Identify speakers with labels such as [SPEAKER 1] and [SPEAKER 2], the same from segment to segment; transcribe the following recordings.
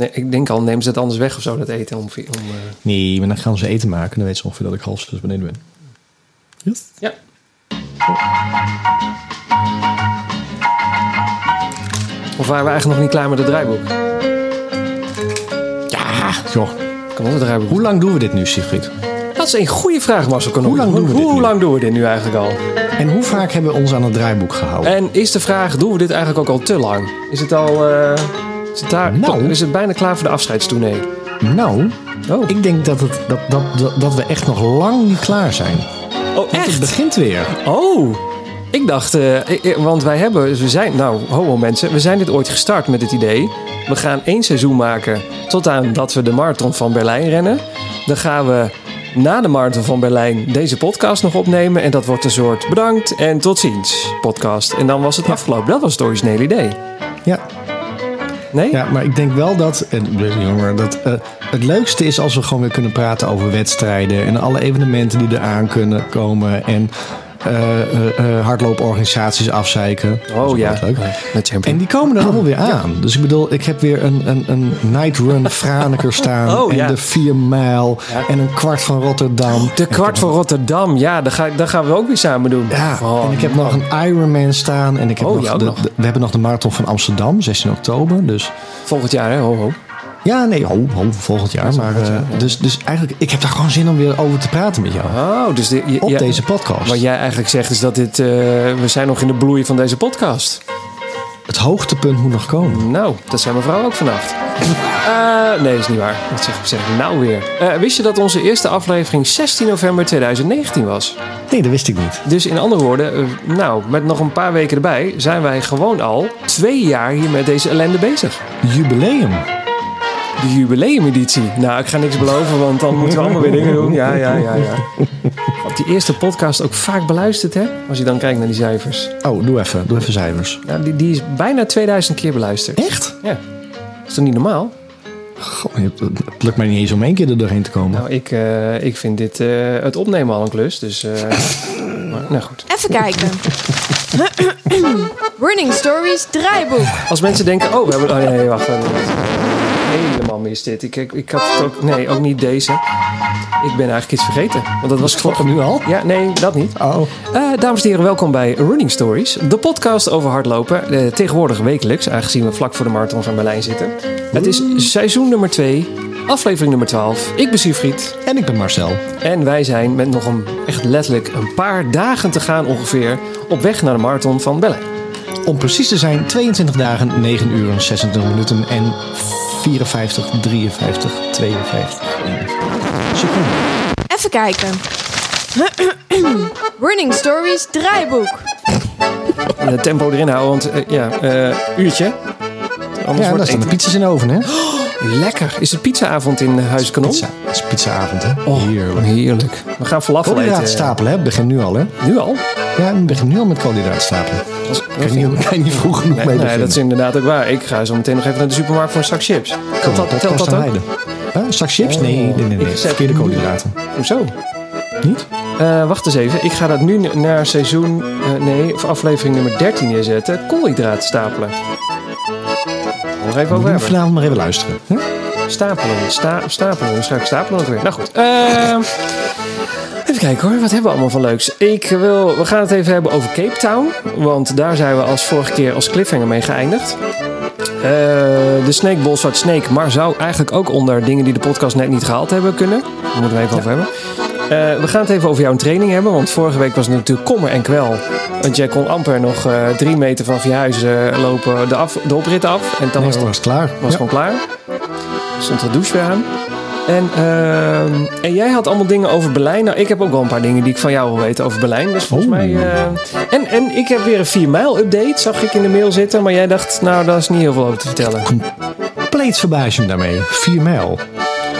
[SPEAKER 1] Nee, ik denk al, neem ze het anders weg of zo, dat eten. Om, om, eh,
[SPEAKER 2] Nee, maar dan gaan ze eten maken. Dan weten ze ongeveer dat ik half zes beneden ben. Yes.
[SPEAKER 1] Ja. Of waren we eigenlijk nog niet klaar met het draaiboek?
[SPEAKER 2] Ja, joh.
[SPEAKER 1] Kan het draaiboek.
[SPEAKER 2] Hoe lang doen we dit nu, Sigrid?
[SPEAKER 1] Dat is een goede vraag, Marcel.
[SPEAKER 2] Hoe lang doen we dit
[SPEAKER 1] Hoe
[SPEAKER 2] nu?
[SPEAKER 1] lang doen we dit nu eigenlijk al?
[SPEAKER 2] En hoe vaak hebben we ons aan het draaiboek gehouden?
[SPEAKER 1] En is de vraag, doen we dit eigenlijk ook al te lang? Is het al... eh, daar,
[SPEAKER 2] Nou.
[SPEAKER 1] is het bijna klaar voor de afscheidstournee?
[SPEAKER 2] Nou,
[SPEAKER 1] Oh,
[SPEAKER 2] ik denk dat, het, dat, dat, dat, we echt nog lang niet klaar zijn.
[SPEAKER 1] oh
[SPEAKER 2] Want het
[SPEAKER 1] echt?
[SPEAKER 2] begint weer.
[SPEAKER 1] Oh, ik dacht, eh, ik- want wij hebben, we zijn, nou, homo mensen, we zijn dit ooit gestart met het idee. We gaan één seizoen maken tot aan dat we de marathon van Berlijn rennen. Dan gaan we na de marathon van Berlijn deze podcast nog opnemen. En dat wordt een soort bedankt en tot ziens podcast. En dan was het afgelopen. Dat was het originele idee.
[SPEAKER 2] Ja,
[SPEAKER 1] Nee?
[SPEAKER 2] ja maar ik denk wel dat, en, dat eh, het leukste is als we gewoon weer kunnen praten over wedstrijden en alle evenementen die eraan kunnen komen. En hardlooporganisaties afzeiken. Dat is
[SPEAKER 1] Oh
[SPEAKER 2] ook
[SPEAKER 1] ja,
[SPEAKER 2] leuk. En die komen er allemaal weer aan. Dus ik bedoel, ik heb weer een, een, een night run Franeker staan.
[SPEAKER 1] Oh,
[SPEAKER 2] en
[SPEAKER 1] ja.
[SPEAKER 2] de 4 mijl. En een kwart van Rotterdam.
[SPEAKER 1] de kwart van Rotterdam, ja, dat, ga, dat gaan we ook weer samen doen.
[SPEAKER 2] Ja,
[SPEAKER 1] Oh,
[SPEAKER 2] en ik heb nog een Ironman staan. En ik heb
[SPEAKER 1] Oh,
[SPEAKER 2] de,
[SPEAKER 1] nog.
[SPEAKER 2] de- we hebben nog de marathon van Amsterdam, 16 oktober. Dus
[SPEAKER 1] Volgend jaar, hè? Ho, ho.
[SPEAKER 2] Ja, nee, ho, ho, volgend jaar. Maar, eh, dus, dus eigenlijk, ik heb daar gewoon zin om weer over te praten met jou.
[SPEAKER 1] Oh, dus de, je-
[SPEAKER 2] Op
[SPEAKER 1] ja-
[SPEAKER 2] deze podcast.
[SPEAKER 1] Wat jij eigenlijk zegt is dat dit, eh, we zijn nog in de bloei van deze podcast.
[SPEAKER 2] Het hoogtepunt moet nog komen.
[SPEAKER 1] Nou, dat zijn mevrouw ook vannacht. Eh, nee, dat is niet waar. Dat zeg, zeg ik nou weer. Wist je dat onze eerste aflevering 16 november 2019 was?
[SPEAKER 2] Nee, dat wist ik niet.
[SPEAKER 1] Dus in andere woorden, nou, met nog een paar weken erbij... zijn wij gewoon al twee jaar hier met deze ellende bezig.
[SPEAKER 2] Jubileum.
[SPEAKER 1] De jubileumeditie. Nou, ik ga niks beloven, want dan moeten we allemaal weer dingen doen. Ja, ja, ja, ja. Op die eerste podcast ook vaak beluisterd, hè? Als je dan kijkt naar die cijfers.
[SPEAKER 2] Oh, doe even. Doe even cijfers.
[SPEAKER 1] Nou, die, die is bijna 2000 keer beluisterd.
[SPEAKER 2] Echt?
[SPEAKER 1] Ja. Is toch niet normaal?
[SPEAKER 2] Goh, het het lukt mij niet eens om één keer er doorheen te komen.
[SPEAKER 1] Nou, ik, eh, ik vind dit, eh, het opnemen al een klus. Dus, eh, maar, nou goed.
[SPEAKER 3] Even kijken. Running Stories draaiboek.
[SPEAKER 1] Als mensen denken, oh, we hebben... Oh nee, wacht. wacht, mis dit. Ik, ik, ik had het ook... Nee, ook niet deze. Ik ben eigenlijk iets vergeten. Want dat was...
[SPEAKER 2] Klopt nu al?
[SPEAKER 1] Ja, nee, dat niet.
[SPEAKER 2] Oh.
[SPEAKER 1] Eh, dames en heren, welkom bij Running Stories. De podcast over hardlopen. Eh, tegenwoordig wekelijks, aangezien we vlak voor de marathon van Berlijn zitten. Het is seizoen nummer 2, aflevering nummer 12. Ik ben Siegfried.
[SPEAKER 2] En ik ben Marcel.
[SPEAKER 1] En wij zijn met nog een, echt letterlijk een paar dagen te gaan ongeveer... op weg naar de marathon van Berlijn.
[SPEAKER 2] Om precies te zijn, 22 dagen, 9 uur, 26 minuten en 54, 53, 52 seconden.
[SPEAKER 3] Even kijken. Running Stories draaiboek.
[SPEAKER 1] Tempo erin houden, want eh, ja, eh, uurtje. Anders
[SPEAKER 2] Ja,
[SPEAKER 1] wordt
[SPEAKER 2] daar
[SPEAKER 1] het
[SPEAKER 2] staan de pizza's in de oven, hè?
[SPEAKER 1] Lekker. Is het pizzaavond in Huis Kanon?
[SPEAKER 2] Pizza. Het is pizzaavond, hè?
[SPEAKER 1] Oh,
[SPEAKER 2] Heerlijk.
[SPEAKER 1] heerlijk. We gaan falafel
[SPEAKER 2] Koolhydraat
[SPEAKER 1] eten.
[SPEAKER 2] stapelen, hè? Begin nu al, hè?
[SPEAKER 1] Nu al?
[SPEAKER 2] Ja, we beginnen nu al met koolhydraat stapelen.
[SPEAKER 1] Dat
[SPEAKER 2] Kan je niet, kan niet vroeg genoeg
[SPEAKER 1] Nee,
[SPEAKER 2] mee
[SPEAKER 1] nee, dat is inderdaad ook waar. Ik ga zo meteen nog even naar de supermarkt voor een zak chips. Telt dat, telt dat ook?
[SPEAKER 2] Huh? Zak chips? Nee, nee, nee. nee.
[SPEAKER 1] Ik zet-
[SPEAKER 2] Verkeerde koolhydraten.
[SPEAKER 1] Hoezo?
[SPEAKER 2] Niet?
[SPEAKER 1] Eh, wacht eens even. Ik ga dat nu naar seizoen... eh, nee, of aflevering nummer 13 neerzetten. Koolhydraten stapelen. Nog even over hebben.
[SPEAKER 2] vanavond maar even luisteren. Huh?
[SPEAKER 1] Stapelen. Sta, stapelen. Dan schrijf ik stapelen ook weer. Nou goed. Eh, even kijken hoor. Wat hebben we allemaal van leuks? Ik wil... We gaan het even hebben over Cape Town. Want daar zijn we als vorige keer als cliffhanger mee geëindigd. Eh, de Snake Ball Snake. Maar zou eigenlijk ook onder dingen die de podcast net niet gehaald hebben kunnen. Daar moeten we even over hebben. Eh, we gaan het even over jouw training hebben. Want vorige week was het natuurlijk kommer en kwel. Want jij kon amper nog eh, drie meter vanaf je huis eh, lopen de, af, de oprit af. En dan
[SPEAKER 2] Nee,
[SPEAKER 1] was het
[SPEAKER 2] was klaar.
[SPEAKER 1] was
[SPEAKER 2] Ja.
[SPEAKER 1] gewoon klaar. Stond de douche weer aan. En, ehm, en jij had allemaal dingen over Berlijn. Nou, ik heb ook wel een paar dingen die ik van jou wil weten over Berlijn. Dus volgens mij... en, en ik heb weer een 4 mijl update, zag ik in de mail zitten. Maar jij dacht, nou, daar is niet heel veel over te vertellen.
[SPEAKER 2] Compleet me daarmee. 4 mijl.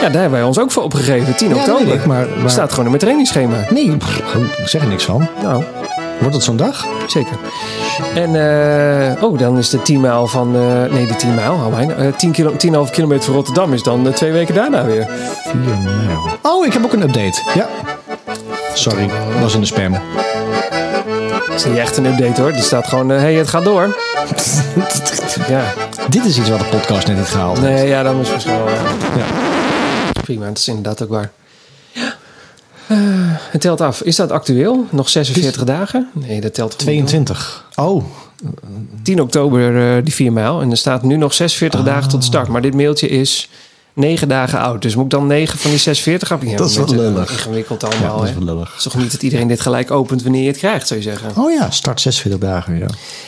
[SPEAKER 1] Ja, daar hebben wij ons ook voor opgegeven. 10
[SPEAKER 2] Ja,
[SPEAKER 1] oktober.
[SPEAKER 2] ik, maar- maar-
[SPEAKER 1] Staat gewoon in mijn trainingsschema.
[SPEAKER 2] Nee, pff, ik zeg er niks van.
[SPEAKER 1] Nou,
[SPEAKER 2] Wordt het zo'n dag?
[SPEAKER 1] zeker. En, eh, oh, dan is de 10 mijl van... eh, nee, de 10 mijl, hou mij. eh 10 kilo, 10,5 kilometer van Rotterdam is dan eh, twee weken daarna weer.
[SPEAKER 2] 4 mijl. Oh, ik heb ook een update. Ja. Sorry, was in de spam.
[SPEAKER 1] Dat is niet echt een update hoor. Die staat gewoon, hé, hey, het gaat door. ja,
[SPEAKER 2] Dit is iets wat de podcast net niet gehaald heeft.
[SPEAKER 1] Nee, ja, dat is misschien wel... ja. Prima, dat is inderdaad ook waar. Ja. Eh, het telt af. Is dat actueel? Nog 46 dagen? Nee, dat telt toch niet,
[SPEAKER 2] 22. Oh,
[SPEAKER 1] hoor? 10 oktober eh, die 4 mijl. En er staat nu nog 46 dagen tot start. Maar dit mailtje is 9 dagen oud. Dus moet ik dan 9 van die 46 af? Ja,
[SPEAKER 2] Dat is wel
[SPEAKER 1] mensen,
[SPEAKER 2] lullig.
[SPEAKER 1] Ingewikkeld
[SPEAKER 2] ja,
[SPEAKER 1] allemaal,
[SPEAKER 2] dat is wel
[SPEAKER 1] Het
[SPEAKER 2] lullig.
[SPEAKER 1] is toch niet dat iedereen dit gelijk opent wanneer je het krijgt, zou je zeggen?
[SPEAKER 2] Oh ja, start 46 dagen, ja.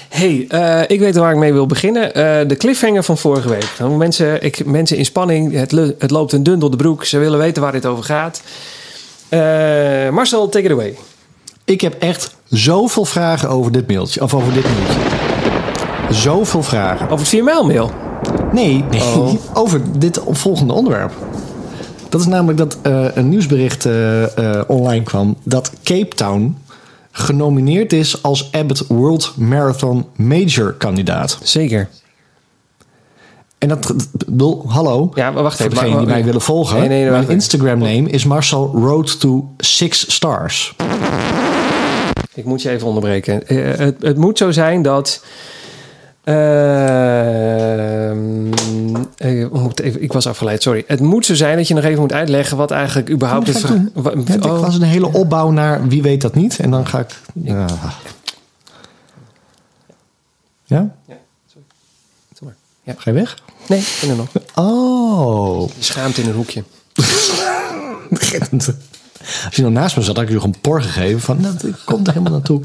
[SPEAKER 1] hey, eh, ik weet waar ik mee wil beginnen. Eh, de cliffhanger van vorige week. Mensen, ik, mensen in spanning, het, het loopt een dun door de broek. Ze willen weten waar dit over gaat. Eh, Marcel, take it away.
[SPEAKER 2] Ik heb echt zoveel vragen over dit mailtje. Of over dit mailtje. Zoveel vragen.
[SPEAKER 1] Over het 4 mijl mail.
[SPEAKER 2] Nee, nee
[SPEAKER 1] Oh.
[SPEAKER 2] over dit volgende onderwerp. Dat is namelijk dat eh, een nieuwsbericht eh, eh, online kwam... dat Cape Town genomineerd is als Abbott World Marathon Major kandidaat.
[SPEAKER 1] Zeker.
[SPEAKER 2] En dat, bedoel, hallo.
[SPEAKER 1] Ja, maar wacht
[SPEAKER 2] Voor
[SPEAKER 1] even.
[SPEAKER 2] degenen
[SPEAKER 1] maar-
[SPEAKER 2] die mij willen volgen.
[SPEAKER 1] Nee, nee,
[SPEAKER 2] mijn. Instagram name is Marcel Road to Six Stars.
[SPEAKER 1] Ik moet je even onderbreken. Het, het moet zo zijn dat. Ehm, eh, ik was afgeleid, sorry. Het moet zo zijn dat je nog even moet uitleggen wat eigenlijk überhaupt het. oh,
[SPEAKER 2] was een hele opbouw naar wie weet dat niet. En dan ga ik... Ja? Ja?
[SPEAKER 1] Doe maar. Ja.
[SPEAKER 2] Ga je weg?
[SPEAKER 1] Nee, ik ben er nog.
[SPEAKER 2] Oh.
[SPEAKER 1] Schaamt in een hoekje.
[SPEAKER 2] Als je nou naast me zat, had ik je gewoon por gegeven van... Nou, ik kom er helemaal naartoe.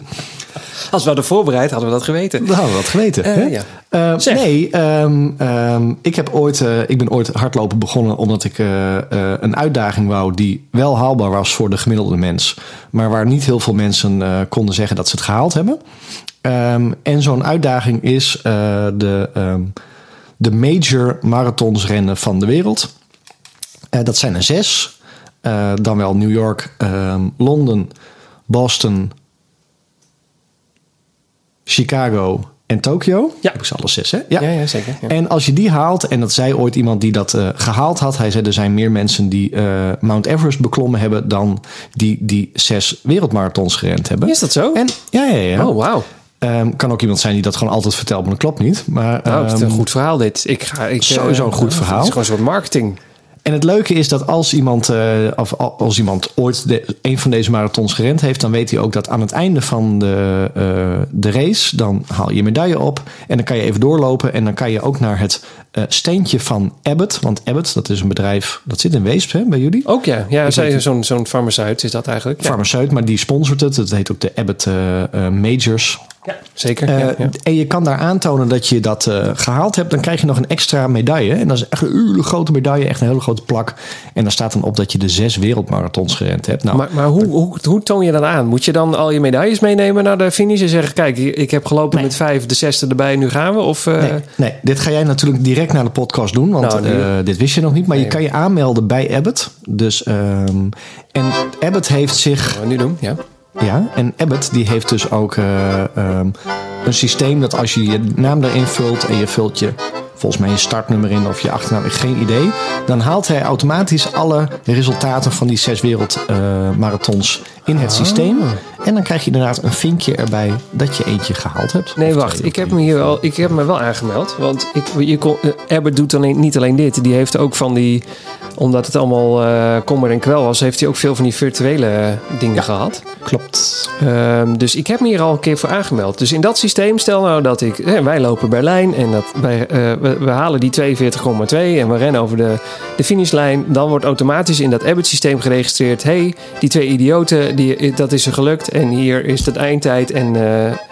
[SPEAKER 1] Als we hadden voorbereid, hadden we dat geweten.
[SPEAKER 2] Dat hadden we wat geweten.
[SPEAKER 1] Eh,
[SPEAKER 2] hè?
[SPEAKER 1] ja.
[SPEAKER 2] Eh,
[SPEAKER 1] Zeg.
[SPEAKER 2] nee, ehm, ehm, ik, heb ooit, eh, ik ben ooit hardlopen begonnen omdat ik eh, een uitdaging wou die wel haalbaar was voor de gemiddelde mens. Maar waar niet heel veel mensen konden zeggen dat ze het gehaald hebben. Ehm, en zo'n uitdaging is de, ehm, de major marathons rennen van de wereld. Dat zijn er zes. Eh, dan wel New York, ehm, Londen, Boston, Chicago en Tokio.
[SPEAKER 1] Ja.
[SPEAKER 2] Heb ik ze alle zes, hè?
[SPEAKER 1] Ja, ja, zeker. Ja.
[SPEAKER 2] En als je die haalt, en dat zei ooit iemand die dat eh, gehaald had. Hij zei er zijn meer mensen die eh, Mount Everest beklommen hebben dan die die zes wereldmarathons gerend hebben.
[SPEAKER 1] Is dat zo?
[SPEAKER 2] En ja, ja, ja.
[SPEAKER 1] Oh, wauw.
[SPEAKER 2] Ehm, kan ook iemand zijn die dat gewoon altijd vertelt, maar dat klopt niet. Maar,
[SPEAKER 1] Nou, het is een
[SPEAKER 2] ehm,
[SPEAKER 1] goed verhaal dit. Ik ga, ik,
[SPEAKER 2] Sowieso een goed verhaal.
[SPEAKER 1] Het is gewoon een soort marketing.
[SPEAKER 2] En het leuke is dat als iemand, eh, of als iemand ooit de, een van deze marathons gerend heeft, dan weet hij ook dat aan het einde van de, eh, de race, dan haal je je medaille op en dan kan je even doorlopen en dan kan je ook naar het eh, steentje van Abbott. Want Abbott, dat is een bedrijf, dat zit in Weesp hè, bij jullie.
[SPEAKER 1] Ook ja. Ja, zo'n zo'n farmaceut is dat eigenlijk. Ja,
[SPEAKER 2] Farmaceut, maar die sponsort het. Het heet ook de Abbott Majors.
[SPEAKER 1] Ja zeker.
[SPEAKER 2] Eh,
[SPEAKER 1] ja, ja.
[SPEAKER 2] En je kan daar aantonen dat je dat eh, gehaald hebt. Dan krijg je nog een extra medaille. En dat is echt een hele grote medaille, echt een hele grote plak. En daar staat dan op dat je de zes wereldmarathons gerend hebt. Nou,
[SPEAKER 1] Maar, maar hoe, hoe, hoe toon je dat aan? Moet je dan al je medailles meenemen naar de finish en zeggen: Kijk, ik heb gelopen
[SPEAKER 2] Nee.
[SPEAKER 1] met vijf, de zesde erbij, nu gaan we? Of, eh,
[SPEAKER 2] nee, nee, dit ga jij natuurlijk direct naar de podcast doen. Want
[SPEAKER 1] Nou, nu-
[SPEAKER 2] eh, dit wist je nog niet. Maar je kan je aanmelden bij Abbott. Dus, ehm, en Abbott heeft zich
[SPEAKER 1] gaan we nu doen? Ja.
[SPEAKER 2] Ja, en Abbott die heeft dus ook eh, ehm, een systeem dat als je je naam erin vult en je vult je volgens mij je startnummer in of je achternaam, geen idee, dan haalt hij automatisch alle resultaten van die zes wereldmarathons in het systeem. En dan krijg je inderdaad een vinkje erbij dat je eentje gehaald hebt.
[SPEAKER 1] Nee, wacht.
[SPEAKER 2] twee
[SPEAKER 1] Ik heb me hier wel, ik heb me wel aangemeld. Want ik, je kon, eh, Abbott doet alleen, niet alleen dit. Die heeft ook van die, omdat het allemaal eh kommer en kwel was, heeft hij ook veel van die virtuele eh, dingen gehad.
[SPEAKER 2] Klopt.
[SPEAKER 1] Ehm, dus ik heb me hier al een keer voor aangemeld. Dus in dat systeem, stel nou dat ik... wij lopen Berlijn en dat wij, we, halen die 42,2 en we rennen over de, de finishlijn. Dan wordt automatisch in dat Abbott-systeem geregistreerd... hey, die twee idioten, die, dat is er gelukt en hier is het eindtijd en... eh,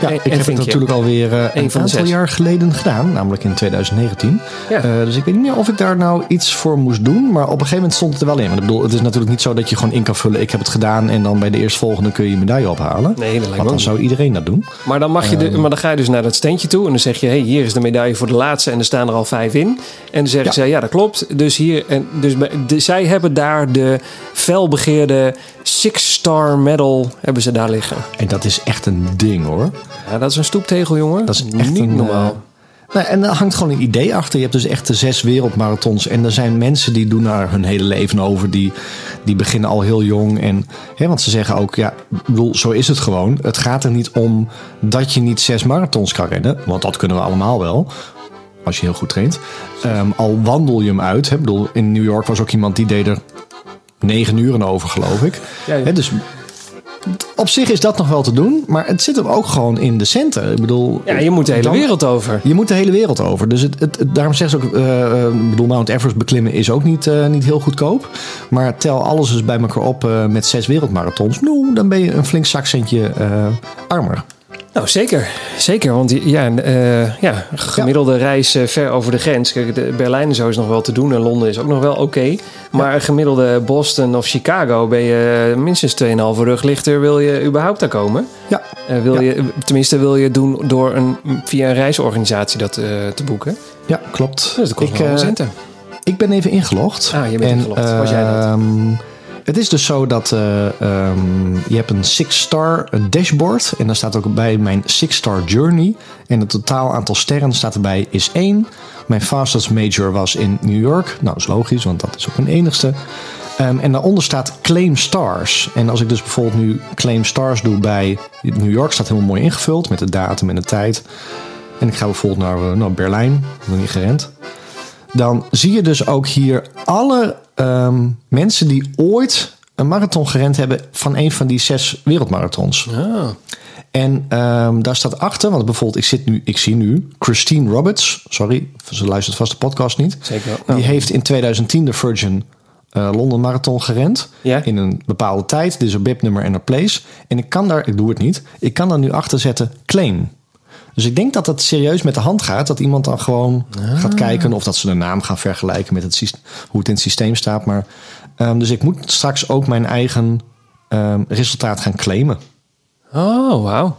[SPEAKER 2] Ja, ik heb het natuurlijk alweer
[SPEAKER 1] Eén
[SPEAKER 2] een
[SPEAKER 1] van
[SPEAKER 2] aantal jaar geleden gedaan, namelijk in 2019.
[SPEAKER 1] Ja.
[SPEAKER 2] Eh, dus ik weet niet meer of ik daar nou iets voor moest doen. Maar op een gegeven moment stond het er wel in. Want ik bedoel, het is natuurlijk niet zo dat je gewoon in kan vullen. Ik heb het gedaan en dan bij de eerstvolgende kun je je medaille ophalen.
[SPEAKER 1] Nee, dat lijkt
[SPEAKER 2] Want dan zou iedereen dat doen.
[SPEAKER 1] Maar dan, mag je
[SPEAKER 2] Ehm.
[SPEAKER 1] de, maar dan ga je dus naar dat standje toe en dan zeg je: hey, hier is de medaille voor de laatste en er staan er al vijf in. En dan zeggen
[SPEAKER 2] Ja.
[SPEAKER 1] ze: ja, dat klopt. Dus hier, en dus bij- de, zij hebben daar de felbegeerde Six-Star Medal hebben ze daar liggen.
[SPEAKER 2] En dat is echt een ding hoor.
[SPEAKER 1] Ja, dat is een stoeptegel, jongen.
[SPEAKER 2] Dat is echt
[SPEAKER 1] niet
[SPEAKER 2] een,
[SPEAKER 1] normaal.
[SPEAKER 2] eh, nou, en er hangt gewoon een idee achter. Je hebt dus echt de zes wereldmarathons. En er zijn mensen die doen daar hun hele leven over. Die, die beginnen al heel jong. En, hè, want ze zeggen ook, ja, bedoel, zo is het gewoon. Het gaat er niet om dat je niet zes marathons kan rennen. Want dat kunnen we allemaal wel. als je heel goed traint. Ehm, al wandel je hem uit. Hè? Bedoel, in New York was ook iemand die deed er negen uren over, geloof ik.
[SPEAKER 1] Ja, ja.
[SPEAKER 2] Hè, dus op zich is dat nog wel te doen. Maar het zit hem ook gewoon in de centen. Ik bedoel,
[SPEAKER 1] Ja, je moet de hele
[SPEAKER 2] dan-
[SPEAKER 1] wereld over.
[SPEAKER 2] je moet de hele wereld over. Dus het, het, het- daarom zeggen ze ook, eh, eh, ik bedoel, Mount Everest beklimmen is ook niet, eh, niet heel goedkoop. Maar tel alles eens bij elkaar op met zes wereldmarathons. Nou, dan ben je een flink zakcentje armer.
[SPEAKER 1] Nou, zeker. Zeker, want ja, eh, ja, gemiddelde reis eh, ver over de grens. Kijk, de Berlijn en zo is nog wel te doen en Londen is ook nog wel oké. Maar een gemiddelde Boston of Chicago ben je eh, minstens 2,5 rug lichter wil je überhaupt daar komen.
[SPEAKER 2] Ja,
[SPEAKER 1] wil je, tenminste wil je doen door een, via een reisorganisatie dat te boeken.
[SPEAKER 2] ja klopt.
[SPEAKER 1] Dus dat kost
[SPEAKER 2] ik,
[SPEAKER 1] wel centen.
[SPEAKER 2] ik ben even ingelogd.
[SPEAKER 1] Ah, je bent ingelogd. Was jij dat?
[SPEAKER 2] Het is dus zo dat eh, ehm, je hebt een Six-Star dashboard. En daar staat ook bij mijn Six-Star Journey. En het totaal aantal sterren staat erbij is 1. Mijn fastest major was in New York. Nou, is logisch, want dat is ook mijn enigste. Ehm, en daaronder staat Claim Stars. En als ik dus bijvoorbeeld nu Claim Stars doe bij New York, staat helemaal mooi ingevuld met de datum en de tijd. En ik ga bijvoorbeeld naar, eh, naar Berlijn, nog niet gerend. Dan zie je dus ook hier alle ehm, mensen die ooit een marathon gerend hebben van een van die zes wereldmarathons.
[SPEAKER 1] Ah,
[SPEAKER 2] En ehm, daar staat achter, want bijvoorbeeld ik, zit nu, ik zie nu Christine Roberts. Sorry, ze luistert vast de podcast niet.
[SPEAKER 1] zeker.
[SPEAKER 2] Die
[SPEAKER 1] Oh.
[SPEAKER 2] heeft in 2010 de Virgin eh London Marathon gerend.
[SPEAKER 1] Ja.
[SPEAKER 2] In een bepaalde tijd. Is een BIP-nummer en een place. En ik kan daar, ik doe het niet, ik kan daar nu achter zetten claim. Dus ik denk dat het serieus met de hand gaat. Dat iemand dan gewoon
[SPEAKER 1] Ah.
[SPEAKER 2] gaat kijken of dat ze de naam gaan vergelijken met het, hoe het in het systeem staat. Maar, ehm, dus ik moet straks ook mijn eigen ehm, resultaat gaan claimen.
[SPEAKER 1] Oh, wauw.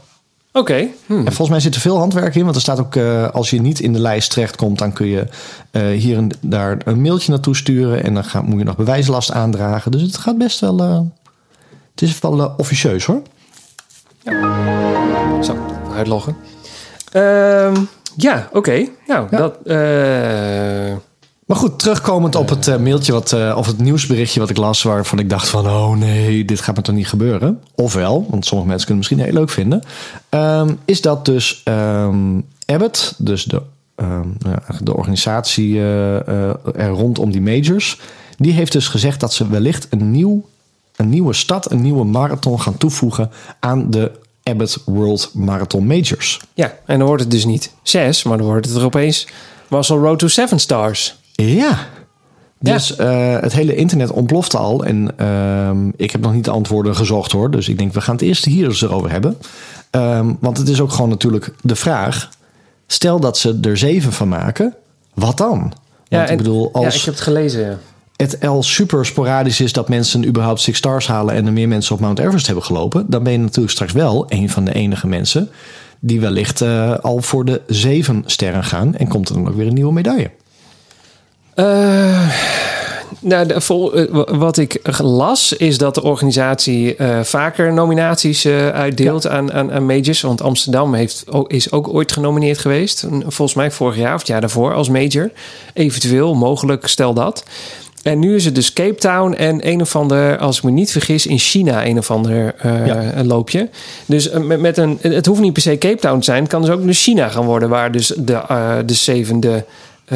[SPEAKER 1] Oké. Hm.
[SPEAKER 2] En volgens mij zit er veel handwerk in. Want er staat ook, eh, als je niet in de lijst terechtkomt, dan kun je eh, hier en daar een mailtje naartoe sturen. En dan moet je nog bewijslast aandragen. Dus het gaat best wel. eh, het is wel officieus hoor.
[SPEAKER 1] Zo, uitloggen. Ehm, ja, oké. Nou,
[SPEAKER 2] Ja.
[SPEAKER 1] dat... eh,
[SPEAKER 2] Maar goed, terugkomend op het eh, mailtje wat, eh, of het nieuwsberichtje wat ik las, waarvan ik dacht van, oh nee, dit gaat me toch niet gebeuren. Ofwel, want sommige mensen kunnen het misschien heel leuk vinden, ehm, is dat dus ehm, Abbott, dus de, nou de organisatie er rondom die majors, die heeft dus gezegd dat ze wellicht een, nieuw, een nieuwe stad, een nieuwe marathon gaan toevoegen aan de Abbott World Marathon Majors.
[SPEAKER 1] ja, en dan wordt het dus niet zes, maar dan wordt het er opeens... Muscle Road to Seven Stars.
[SPEAKER 2] Ja. Dus eh, het hele internet ontplofte al. En ehm, ik heb nog niet de antwoorden gezocht hoor. Dus ik denk, we gaan het eerst hier eens over hebben. Ehm, want het is ook gewoon natuurlijk de vraag. Stel dat ze er zeven van maken. Wat dan? Want
[SPEAKER 1] Ja,
[SPEAKER 2] ik bedoel,
[SPEAKER 1] Ja,
[SPEAKER 2] als
[SPEAKER 1] ik heb het gelezen. ja.
[SPEAKER 2] Het al super sporadisch is dat mensen überhaupt Six Stars halen... en er meer mensen op Mount Everest hebben gelopen... dan ben je natuurlijk straks wel een van de enige mensen... die wellicht eh, al voor de zeven sterren gaan... en komt er dan ook weer een nieuwe medaille.
[SPEAKER 1] Eh, nou, de, vol, eh, wa- wat ik las is dat de organisatie vaker nominaties uitdeelt aan, aan, aan majors. Want Amsterdam heeft, is ook ooit genomineerd geweest. Volgens mij vorig jaar of het jaar daarvoor als major. Eventueel, mogelijk, stel dat. En nu is het dus Cape Town en een of ander, als ik me niet vergis, in China een of ander eh,
[SPEAKER 2] Ja.
[SPEAKER 1] loopje. Dus eh, met, met een, het hoeft niet per se Cape Town te zijn. Het kan dus ook dus China gaan worden, waar dus de, eh, de zevende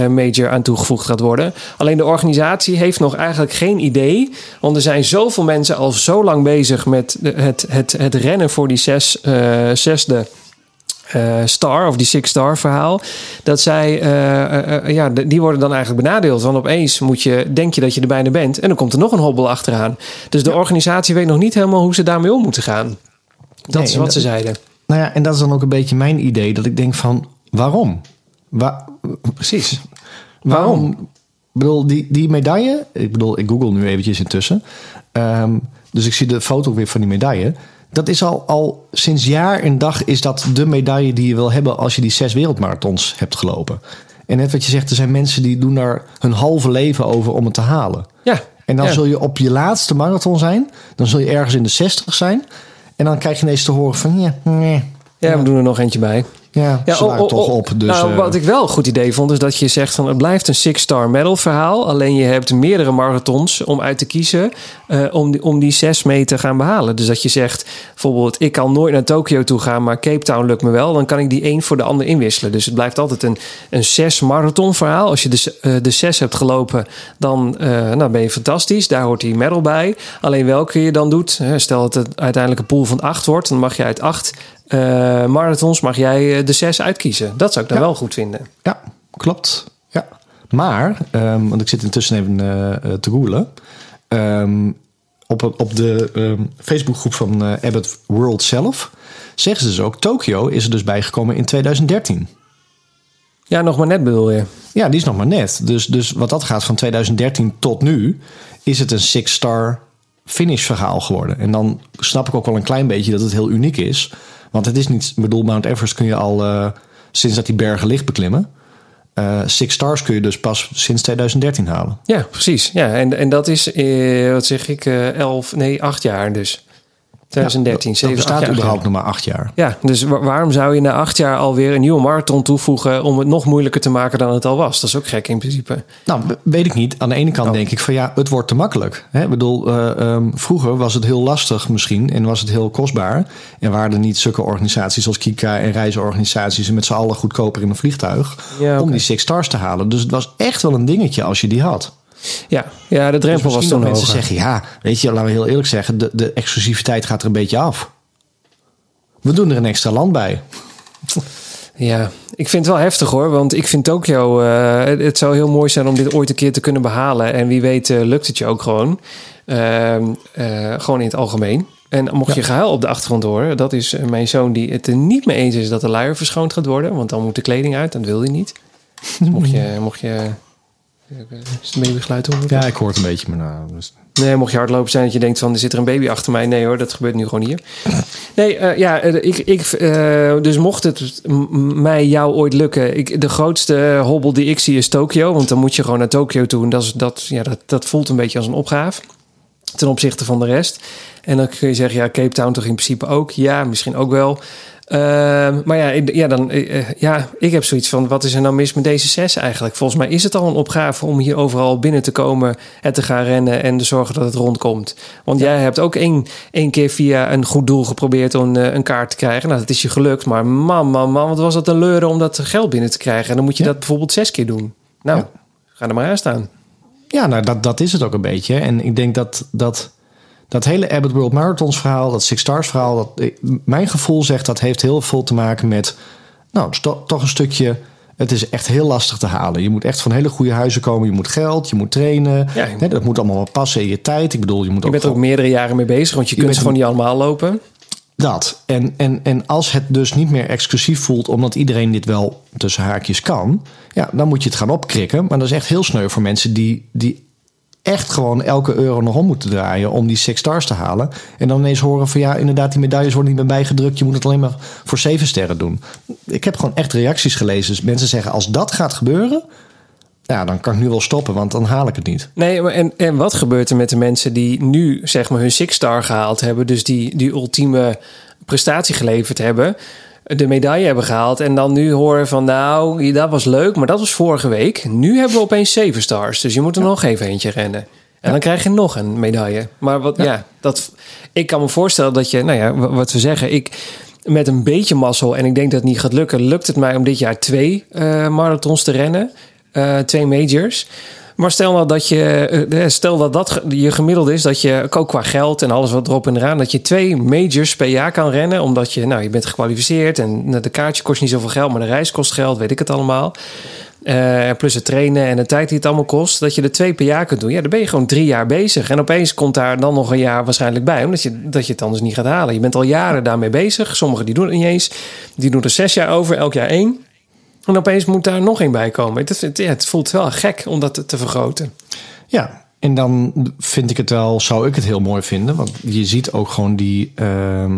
[SPEAKER 1] major aan toegevoegd gaat worden. Alleen de organisatie heeft nog eigenlijk geen idee. Want er zijn zoveel mensen al zo lang bezig met het, het, het rennen voor die zes, zesde eh, star of die six star verhaal. Dat zij, eh, eh, ja, die worden dan eigenlijk benadeeld. Want opeens moet je, denk je dat je er bijna bent. En dan komt er nog een hobbel achteraan. Dus de organisatie weet nog niet helemaal hoe ze daarmee om moeten gaan. Dat
[SPEAKER 2] Nee,
[SPEAKER 1] is wat
[SPEAKER 2] dat-
[SPEAKER 1] ze zeiden.
[SPEAKER 2] Nou ja, en dat is dan ook een beetje mijn idee. Dat ik denk van, waarom? Wa-
[SPEAKER 1] Precies.
[SPEAKER 2] waarom? Ik bedoel, die, die medaille... Ik bedoel, ik google nu eventjes intussen. Ehm, dus ik zie de foto weer van die medaille. Dat is al, al sinds jaar en dag is dat de medaille die je wil hebben... als je die zes wereldmarathons hebt gelopen. En net wat je zegt, er zijn mensen die doen daar hun halve leven over om het te halen.
[SPEAKER 1] Ja.
[SPEAKER 2] En dan
[SPEAKER 1] ja.
[SPEAKER 2] zul je op je laatste marathon zijn. Dan zul je ergens in de 60 zijn. En dan krijg je ineens te horen van... Ja, nee,
[SPEAKER 1] Ja, we doen er nog eentje bij.
[SPEAKER 2] Ja,
[SPEAKER 1] Ja, oh, oh,
[SPEAKER 2] toch
[SPEAKER 1] oh.
[SPEAKER 2] op. Dus,
[SPEAKER 1] nou,
[SPEAKER 2] eh,
[SPEAKER 1] wat ik wel een goed idee vond, is dat je zegt van het blijft een six-star medal verhaal. Alleen je hebt meerdere marathons om uit te kiezen eh, om, die, om die zes mee te gaan behalen. Dus dat je zegt bijvoorbeeld, ik kan nooit naar Tokio toe gaan, maar Cape Town lukt me wel. Dan kan ik die één voor de ander inwisselen. Dus het blijft altijd een, een zes marathon verhaal. Als je de, eh, de zes hebt gelopen, dan nou ben je fantastisch. Daar hoort die medal bij. Alleen welke je dan doet, stel dat het uiteindelijk een pool van acht wordt, dan mag je uit acht eh, marathons mag jij eh, de zes uitkiezen. Dat zou ik dan
[SPEAKER 2] Ja.
[SPEAKER 1] wel goed vinden.
[SPEAKER 2] Ja, klopt. Ja. Maar, ehm, want ik zit intussen even eh, te googlen. Ehm, op, op de ehm, Facebookgroep van Abbott World zelf zeggen ze dus ook... Tokio is er dus bijgekomen in 2013.
[SPEAKER 1] Ja, nog maar net bedoel je.
[SPEAKER 2] Ja, die is nog maar net. Dus, dus wat dat gaat van 2013 tot nu... is het een six-star finish verhaal geworden. En dan snap ik ook wel een klein beetje dat het heel uniek is. Want het is niet... Ik bedoel, Mount Everest kun je al... eh, sinds dat die bergen licht beklimmen... Eh, six stars kun je dus pas sinds 2013 halen.
[SPEAKER 1] Ja, precies. Ja, en, en dat is, eh, wat zeg ik, eh, elf, nee, acht jaar dus. 2013,
[SPEAKER 2] dat
[SPEAKER 1] zeven, acht
[SPEAKER 2] bestaat
[SPEAKER 1] jaar
[SPEAKER 2] überhaupt nog maar acht jaar.
[SPEAKER 1] Ja, dus wa- waarom zou je na acht jaar alweer een nieuwe marathon toevoegen om het nog moeilijker te maken dan het al was? Dat is ook gek in principe.
[SPEAKER 2] Nou, we- weet ik niet. Aan de ene kant
[SPEAKER 1] Oh.
[SPEAKER 2] denk ik van ja, het wordt te makkelijk. Hè? Ik bedoel, eh, ehm, vroeger was het heel lastig misschien en was het heel kostbaar. En waren er niet zulke organisaties als Kika en reisorganisaties en met z'n allen goedkoper in een vliegtuig
[SPEAKER 1] Ja,
[SPEAKER 2] om die six stars te halen. Dus het was echt wel een dingetje als je die had.
[SPEAKER 1] Ja, ja de
[SPEAKER 2] Dus
[SPEAKER 1] drempel was
[SPEAKER 2] misschien
[SPEAKER 1] toen
[SPEAKER 2] mensen
[SPEAKER 1] hoger.
[SPEAKER 2] zeggen, ja, weet je, laten we heel eerlijk zeggen, de, de exclusiviteit gaat er een beetje af. We doen er een extra land bij.
[SPEAKER 1] Ja, ik vind het wel heftig hoor. Want ik vind Tokio... eh, het, het zou heel mooi zijn om dit ooit een keer te kunnen behalen. En wie weet eh, lukt het je ook gewoon. Ehm, eh, gewoon in het algemeen. En mocht je gehuil op de achtergrond horen... dat is mijn zoon die het er niet mee eens is... dat de luier verschoond gaat worden. Want dan moet de kleding uit. Dat wil hij niet. Dus mocht je... Mocht je is het babygeluid horen?
[SPEAKER 2] Ja, ik hoor het een beetje, maar nou, dus-
[SPEAKER 1] Nee, mocht je hardlopen zijn dat je denkt van er zit er een baby achter mij. Nee hoor, dat gebeurt nu gewoon hier. Nee, eh, ja, eh, ik, ik, eh, dus mocht het mij jou ooit lukken. Ik, de grootste hobbel die ik zie is Tokio. Want dan moet je gewoon naar Tokio toe. En dat, is, dat, ja, dat, dat voelt een beetje als een opgave. Ten opzichte van de rest. En dan kun je zeggen, ja, Cape Town toch in principe ook. Ja, misschien ook wel. Ehm, maar ja, ik- ja, dan, eh, eh, ja, ik heb zoiets van: wat is er nou mis met deze zes eigenlijk? Volgens mij is het al een opgave om hier overal binnen te komen, het te gaan rennen en te zorgen dat het rondkomt. Want jij hebt ook één, één keer via een goed doel geprobeerd om eh, een kaart te krijgen. Nou, dat is je gelukt, maar man, man, man, wat was dat een leuren om dat geld binnen te krijgen? En dan moet je
[SPEAKER 2] Ja.
[SPEAKER 1] dat bijvoorbeeld zes keer doen. Nou,
[SPEAKER 2] Ja.
[SPEAKER 1] ga er maar aan staan.
[SPEAKER 2] Ja, nou, dat, dat is het ook een beetje. En ik denk dat dat, dat hele Abbott World Marathons verhaal, dat Six Stars verhaal, dat, mijn gevoel zegt dat heeft heel veel te maken met, nou, toch een stukje. Het is echt heel lastig te halen. Je moet echt van hele goede huizen komen. Je moet geld, je moet trainen.
[SPEAKER 1] Ja.
[SPEAKER 2] Dat moet allemaal wel passen in je tijd. Ik bedoel, je moet
[SPEAKER 1] Je
[SPEAKER 2] ook,
[SPEAKER 1] bent er ook meerdere jaren mee bezig, want je, kunt gewoon niet allemaal lopen.
[SPEAKER 2] dat. En, en, en als het dus niet meer exclusief voelt, omdat iedereen dit wel tussen haakjes kan, ja, dan moet je het gaan opkrikken. Maar dat is echt heel sneu voor mensen die, die echt gewoon elke euro nog om moeten draaien om die six stars te halen. En dan ineens horen van ja, inderdaad, die medailles worden niet meer bijgedrukt. Je moet het alleen maar voor zeven sterren doen. Ik heb gewoon echt reacties gelezen. Dus mensen zeggen, als dat gaat gebeuren, ja, dan kan ik nu wel stoppen, want dan haal ik het niet.
[SPEAKER 1] Nee, en, en wat gebeurt er met de mensen die nu zeg maar hun six star gehaald hebben, dus die, die ultieme prestatie geleverd hebben, de medaille hebben gehaald en dan nu horen van nou, dat was leuk, maar dat was vorige week. Nu hebben we opeens zeven stars, dus je moet er nog even eentje rennen. En dan krijg je nog een medaille. Maar wat, ja. dat, ik kan me voorstellen dat je, nou ja, wa- wat we zeggen, ik met een beetje mazzel en ik denk dat het niet gaat lukken, lukt het mij om dit jaar twee eh, marathons te rennen, Eh, twee majors. Maar stel nou dat je, eh, stel dat dat je gemiddelde is, dat je ook qua geld en alles wat erop en eraan, dat je twee majors per jaar kan rennen, omdat je, nou, je bent gekwalificeerd en nou, de kaartje kost niet zoveel geld, maar de reis kost geld, weet ik het allemaal. Eh, plus het trainen en de tijd die het allemaal kost, dat je er twee per jaar kunt doen. Ja, dan ben je gewoon drie jaar bezig. En opeens komt daar dan nog een jaar waarschijnlijk bij, omdat je, dat je het anders niet gaat halen. Je bent al jaren daarmee bezig. Sommigen die doen het niet eens. Die doen er zes jaar over, elk jaar één. En opeens moet daar nog één bij komen. Het, het, voelt wel gek om dat te, te vergroten.
[SPEAKER 2] Ja, en dan vind ik het wel, zou ik het heel mooi vinden. Want je ziet ook gewoon die, ehm,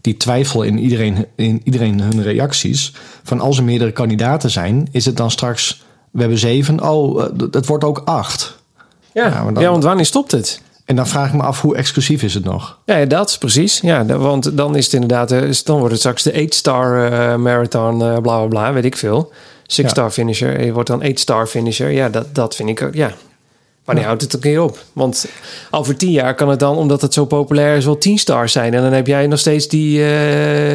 [SPEAKER 2] die twijfel in iedereen, in iedereen hun reacties. Van als er meerdere kandidaten zijn, is het dan straks, we hebben zeven, oh, eh, het wordt ook acht.
[SPEAKER 1] Ja,
[SPEAKER 2] Ja, dan-
[SPEAKER 1] ja want wanneer stopt het?
[SPEAKER 2] En dan vraag ik me af, hoe exclusief is het nog?
[SPEAKER 1] Ja, dat is precies. Ja, want dan is het inderdaad, eh, dan wordt het straks de 8-star eh, marathon, eh, bla bla bla, weet ik veel. 6-star finisher, en je wordt dan 8-star finisher. Ja, dat, dat vind ik ook, ja. Wanneer houdt het een keer op? Want over tien jaar kan het dan, omdat het zo populair is, wel 10 stars zijn. En dan heb jij nog steeds die,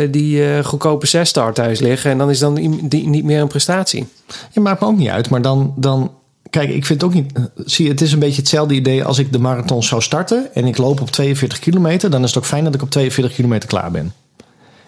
[SPEAKER 1] die goedkope 6-star thuis liggen. En dan is dan i- die niet meer een prestatie.
[SPEAKER 2] Ja, maakt me ook niet uit. Maar dan, dan kijk, ik vind het ook niet. eh, Zie, het is een beetje hetzelfde idee als ik de marathon zou starten en ik loop op 42 kilometer. Dan is het ook fijn dat ik op 42 kilometer klaar ben.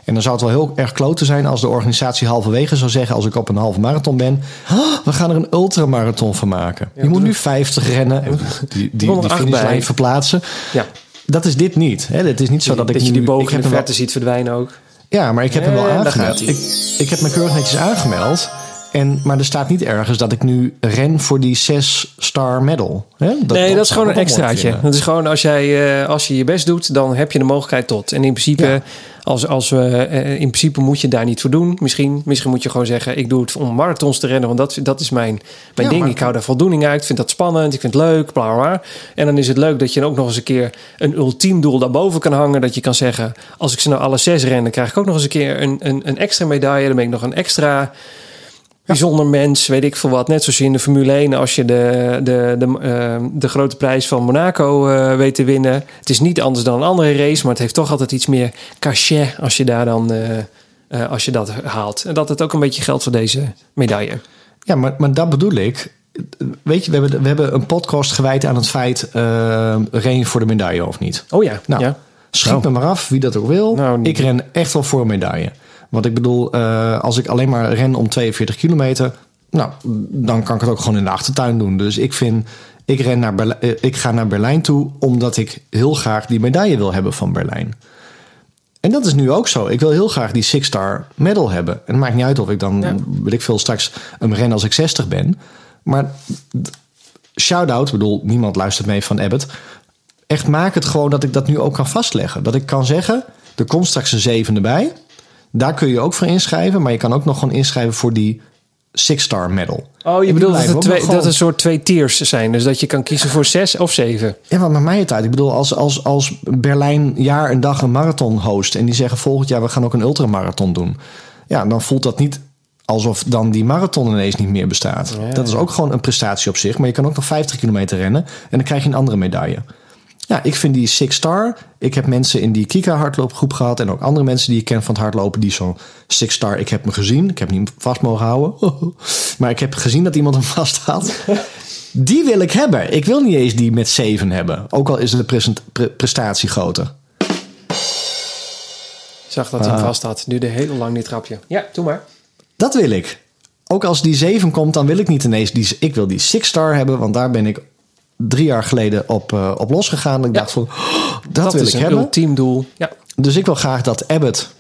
[SPEAKER 2] En dan zou het wel heel erg kloten zijn als de organisatie halverwege zou zeggen: als ik op een halve marathon ben, "Ah, we gaan er een ultramarathon van maken. je moet nu 50 rennen, en die, die, die finishlijn verplaatsen.
[SPEAKER 1] Ja,
[SPEAKER 2] Dat is dit niet. Hè? Het is niet zo dat,
[SPEAKER 1] dat,
[SPEAKER 2] ik
[SPEAKER 1] je
[SPEAKER 2] nu,
[SPEAKER 1] die boog in de verte ziet verdwijnen ook.
[SPEAKER 2] ja, maar ik heb hem wel aangemeld. Ik, ik heb me keurig netjes aangemeld. En, maar er staat niet ergens dat ik nu ren voor die 6-star medal. Hè?
[SPEAKER 1] nee, dat is gewoon een extraatje. Dat is gewoon als jij eh, als je je best doet, dan heb je de mogelijkheid tot. En in principe,
[SPEAKER 2] Ja.
[SPEAKER 1] als, als we, eh, in principe moet je daar niet voor doen. Misschien, misschien moet je gewoon zeggen: ik doe het om marathons te rennen, want dat, dat is mijn, mijn
[SPEAKER 2] Ja,
[SPEAKER 1] ding.
[SPEAKER 2] maar-
[SPEAKER 1] Ik hou daar voldoening uit. Ik vind dat spannend. Ik vind het leuk. Bla bla. bla. En dan is het leuk dat je ook nog eens een keer een ultiem doel daarboven kan hangen. Dat je kan zeggen: als ik ze nou alle zes ren, dan krijg ik ook nog eens een keer een, een, een extra medaille. Dan ben ik nog een extra bijzonder mens, weet ik veel wat. Net zoals je in de Formule 1, als je de, de, de, eh, de grote prijs van Monaco eh, weet te winnen. Het is niet anders dan een andere race, maar het heeft toch altijd iets meer cachet als je daar dan eh, als je dat haalt. En dat het ook een beetje geldt voor deze medaille.
[SPEAKER 2] Ja, maar, maar dat bedoel ik. Weet je, we hebben, we hebben een podcast gewijd aan het feit... ren je voor de medaille of niet?
[SPEAKER 1] Oh ja,
[SPEAKER 2] Nou,
[SPEAKER 1] ja.
[SPEAKER 2] Schiet
[SPEAKER 1] Nou.
[SPEAKER 2] me maar af, wie dat ook wil.
[SPEAKER 1] Nou,
[SPEAKER 2] ik ren echt wel voor een medaille. Want ik bedoel, eh, als ik alleen maar ren om 42 kilometer... Nou, dan kan ik het ook gewoon in de achtertuin doen. Dus ik vind, ik, ren naar Berlijn, eh, ik ga naar Berlijn toe... omdat ik heel graag die medaille wil hebben van Berlijn. En dat is nu ook zo. Ik wil heel graag die Six-Star medal hebben. En het maakt niet uit of ik dan,
[SPEAKER 1] Ja.
[SPEAKER 2] weet ik veel, straks een ren als ik 60 ben. Maar shout-out, ik bedoel, niemand luistert mee van Abbott. Echt maak het gewoon dat ik dat nu ook kan vastleggen. Dat ik kan zeggen, er komt straks een zevende bij. Daar kun je ook voor inschrijven. Maar je kan ook nog gewoon inschrijven voor die Six-Star medal.
[SPEAKER 1] Oh, je bedoelt dat het, twee,
[SPEAKER 2] gewoon-
[SPEAKER 1] dat er een soort twee tiers zijn. Dus dat je kan kiezen voor zes of zeven.
[SPEAKER 2] Ja, wat maakt mij het uit? Ik bedoel, als, als, als Berlijn jaar en dag een marathon host... en die zeggen volgend jaar we gaan ook een ultramarathon doen... ja, dan voelt dat niet alsof dan die marathon ineens niet meer bestaat.
[SPEAKER 1] Ja.
[SPEAKER 2] Dat is ook gewoon een prestatie op zich. Maar je kan ook nog 50 kilometer rennen... en dan krijg je een andere medaille. Ja, ik vind die Six Star... Ik heb mensen in die Kika hardloopgroep gehad... en ook andere mensen die ik ken van het hardlopen... die zo'n Six Star... Ik heb me gezien. Ik heb hem niet vast mogen houden. maar ik heb gezien dat iemand hem vast had. Die wil ik hebben. Ik wil niet eens die met 7 hebben. Ook al is de pre- prestatie groter.
[SPEAKER 1] Ik zag dat hij hem vast had. Duurde heel lang die trapje. Ja, doe maar.
[SPEAKER 2] Dat wil ik. Ook als die 7 komt, dan wil ik niet ineens die. Ik wil die 6 star hebben, want daar ben ik drie jaar geleden op, eh, op losgegaan. Ik
[SPEAKER 1] Ja.
[SPEAKER 2] dacht van, oh, dat, wil
[SPEAKER 1] is
[SPEAKER 2] ik
[SPEAKER 1] een
[SPEAKER 2] hebben.
[SPEAKER 1] ultiem. Ja.
[SPEAKER 2] Dus ik wil graag dat Abbott.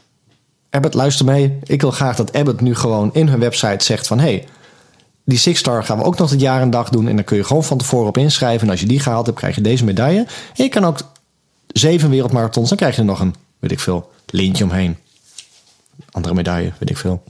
[SPEAKER 2] Abbott, luister mee. Ik wil graag dat Abbott nu gewoon in hun website zegt van... hey, die Six Star gaan we ook nog het jaar en dag doen. En dan kun je gewoon van tevoren op inschrijven. En als je die gehaald hebt, krijg je deze medaille. En je kan ook zeven wereldmarathons. Dan krijg je er nog een, weet ik veel, lintje omheen. Andere medaille, weet ik veel.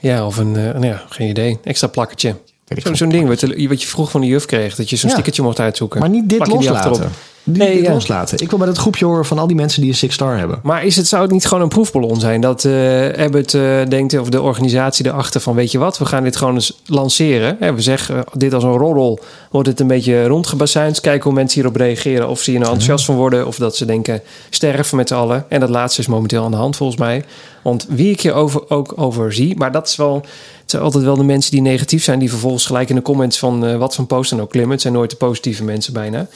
[SPEAKER 1] Ja, of een, eh, nou ja, geen idee. Extra plakketje. Zo-. Zo'n ding wat, je- wat je vroeg van de juf kreeg. Dat je zo'n
[SPEAKER 2] Ja.
[SPEAKER 1] stickertje mocht uitzoeken.
[SPEAKER 2] Maar niet dit
[SPEAKER 1] Plak je die
[SPEAKER 2] loslaten. Niet
[SPEAKER 1] Nee,
[SPEAKER 2] dit
[SPEAKER 1] ja.
[SPEAKER 2] loslaten. Ik wil bij dat groepje horen van al die mensen die een Six Star hebben.
[SPEAKER 1] Maar is het, zou het niet gewoon een proefballon zijn? Dat eh Abbott eh, denkt, of de organisatie erachter van... weet je wat, we gaan dit gewoon eens lanceren. Hè, we zeggen eh, dit als een roddel. Wordt het een beetje rondgebasijnd. Kijken hoe mensen hierop reageren. Of ze hier nou enthousiast van worden. Of dat ze denken, sterven met z'n allen. En dat laatste is momenteel aan de hand volgens mij. Want wie ik hier over, ook over zie... maar dat is wel... Het zijn altijd wel de mensen die negatief zijn... die vervolgens gelijk in de comments van eh, wat van post dan ook klimmen. Het zijn nooit de positieve mensen bijna.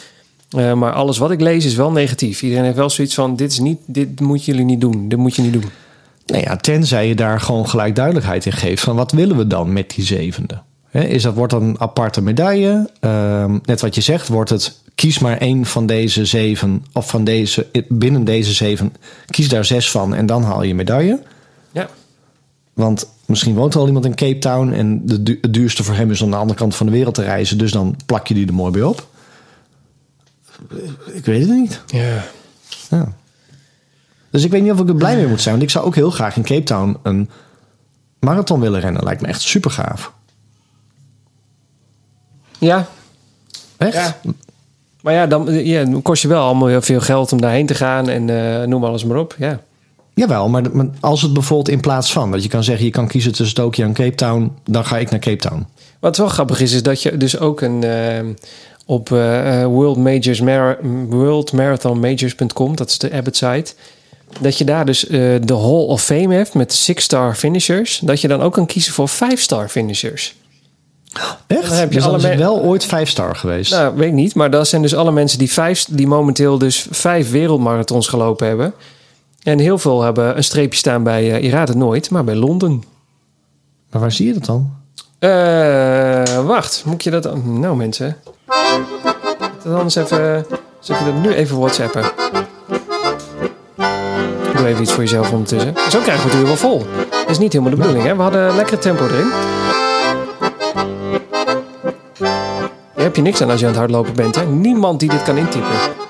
[SPEAKER 1] Eh, maar alles wat ik lees is wel negatief. Iedereen heeft wel zoiets van: dit is niet, dit moeten jullie niet doen. Dit moet je niet doen.
[SPEAKER 2] Nou ja, tenzij je daar gewoon gelijk duidelijkheid in geeft van wat willen we dan met die zevende? Is dat wordt dat een aparte medaille? Ehm, net wat je zegt, wordt het kies maar één van deze zeven of van deze binnen deze zeven kies daar zes van en dan haal je medaille.
[SPEAKER 1] Ja.
[SPEAKER 2] Want misschien woont er al iemand in Cape Town en de du- het duurste voor hem is om aan de andere kant van de wereld te reizen, dus dan plak je die er mooi bij op. Ik weet het niet.
[SPEAKER 1] Ja.
[SPEAKER 2] Ja. Dus ik weet niet of ik er blij mee moet zijn. Want ik zou ook heel graag in Cape Town een marathon willen rennen. Lijkt me echt super gaaf.
[SPEAKER 1] Ja.
[SPEAKER 2] Echt?
[SPEAKER 1] Ja. Maar ja, dan, ja, kost je wel allemaal heel veel geld om daarheen te gaan en eh, noem alles maar op. Ja.
[SPEAKER 2] Jawel, maar, als het bijvoorbeeld in plaats van... dat je kan zeggen, je kan kiezen tussen Tokio en Cape Town... dan ga ik naar Cape Town.
[SPEAKER 1] Wat wel grappig is, is dat je dus ook een eh, op eh, World, Majors Mar worldmarathonmajors.com, dat is de Abbott site, dat je daar dus de Hall of Fame hebt met six-star finishers, dat je dan ook kan kiezen voor five-star finishers.
[SPEAKER 2] Echt?
[SPEAKER 1] Dan heb je
[SPEAKER 2] dus
[SPEAKER 1] alle
[SPEAKER 2] is wel ooit vijf star geweest.
[SPEAKER 1] Nou, weet ik niet, maar dat zijn dus alle mensen die, vijf, die momenteel dus vijf wereldmarathons gelopen hebben. En heel veel hebben een streepje staan bij, eh, je raadt het nooit, maar bij Londen.
[SPEAKER 2] Maar waar zie je dat dan?
[SPEAKER 1] Eh, wacht, moet je dat... Nou mensen. Dat anders even... Ik je dat nu even whatsappen? Doe even iets voor jezelf ondertussen. Zo krijgen we het uur wel vol. Dat is niet helemaal de bedoeling, hè? We hadden een lekkere tempo erin. Je hebt je niks aan als je aan het hardlopen bent, hè? Niemand die dit kan intypen.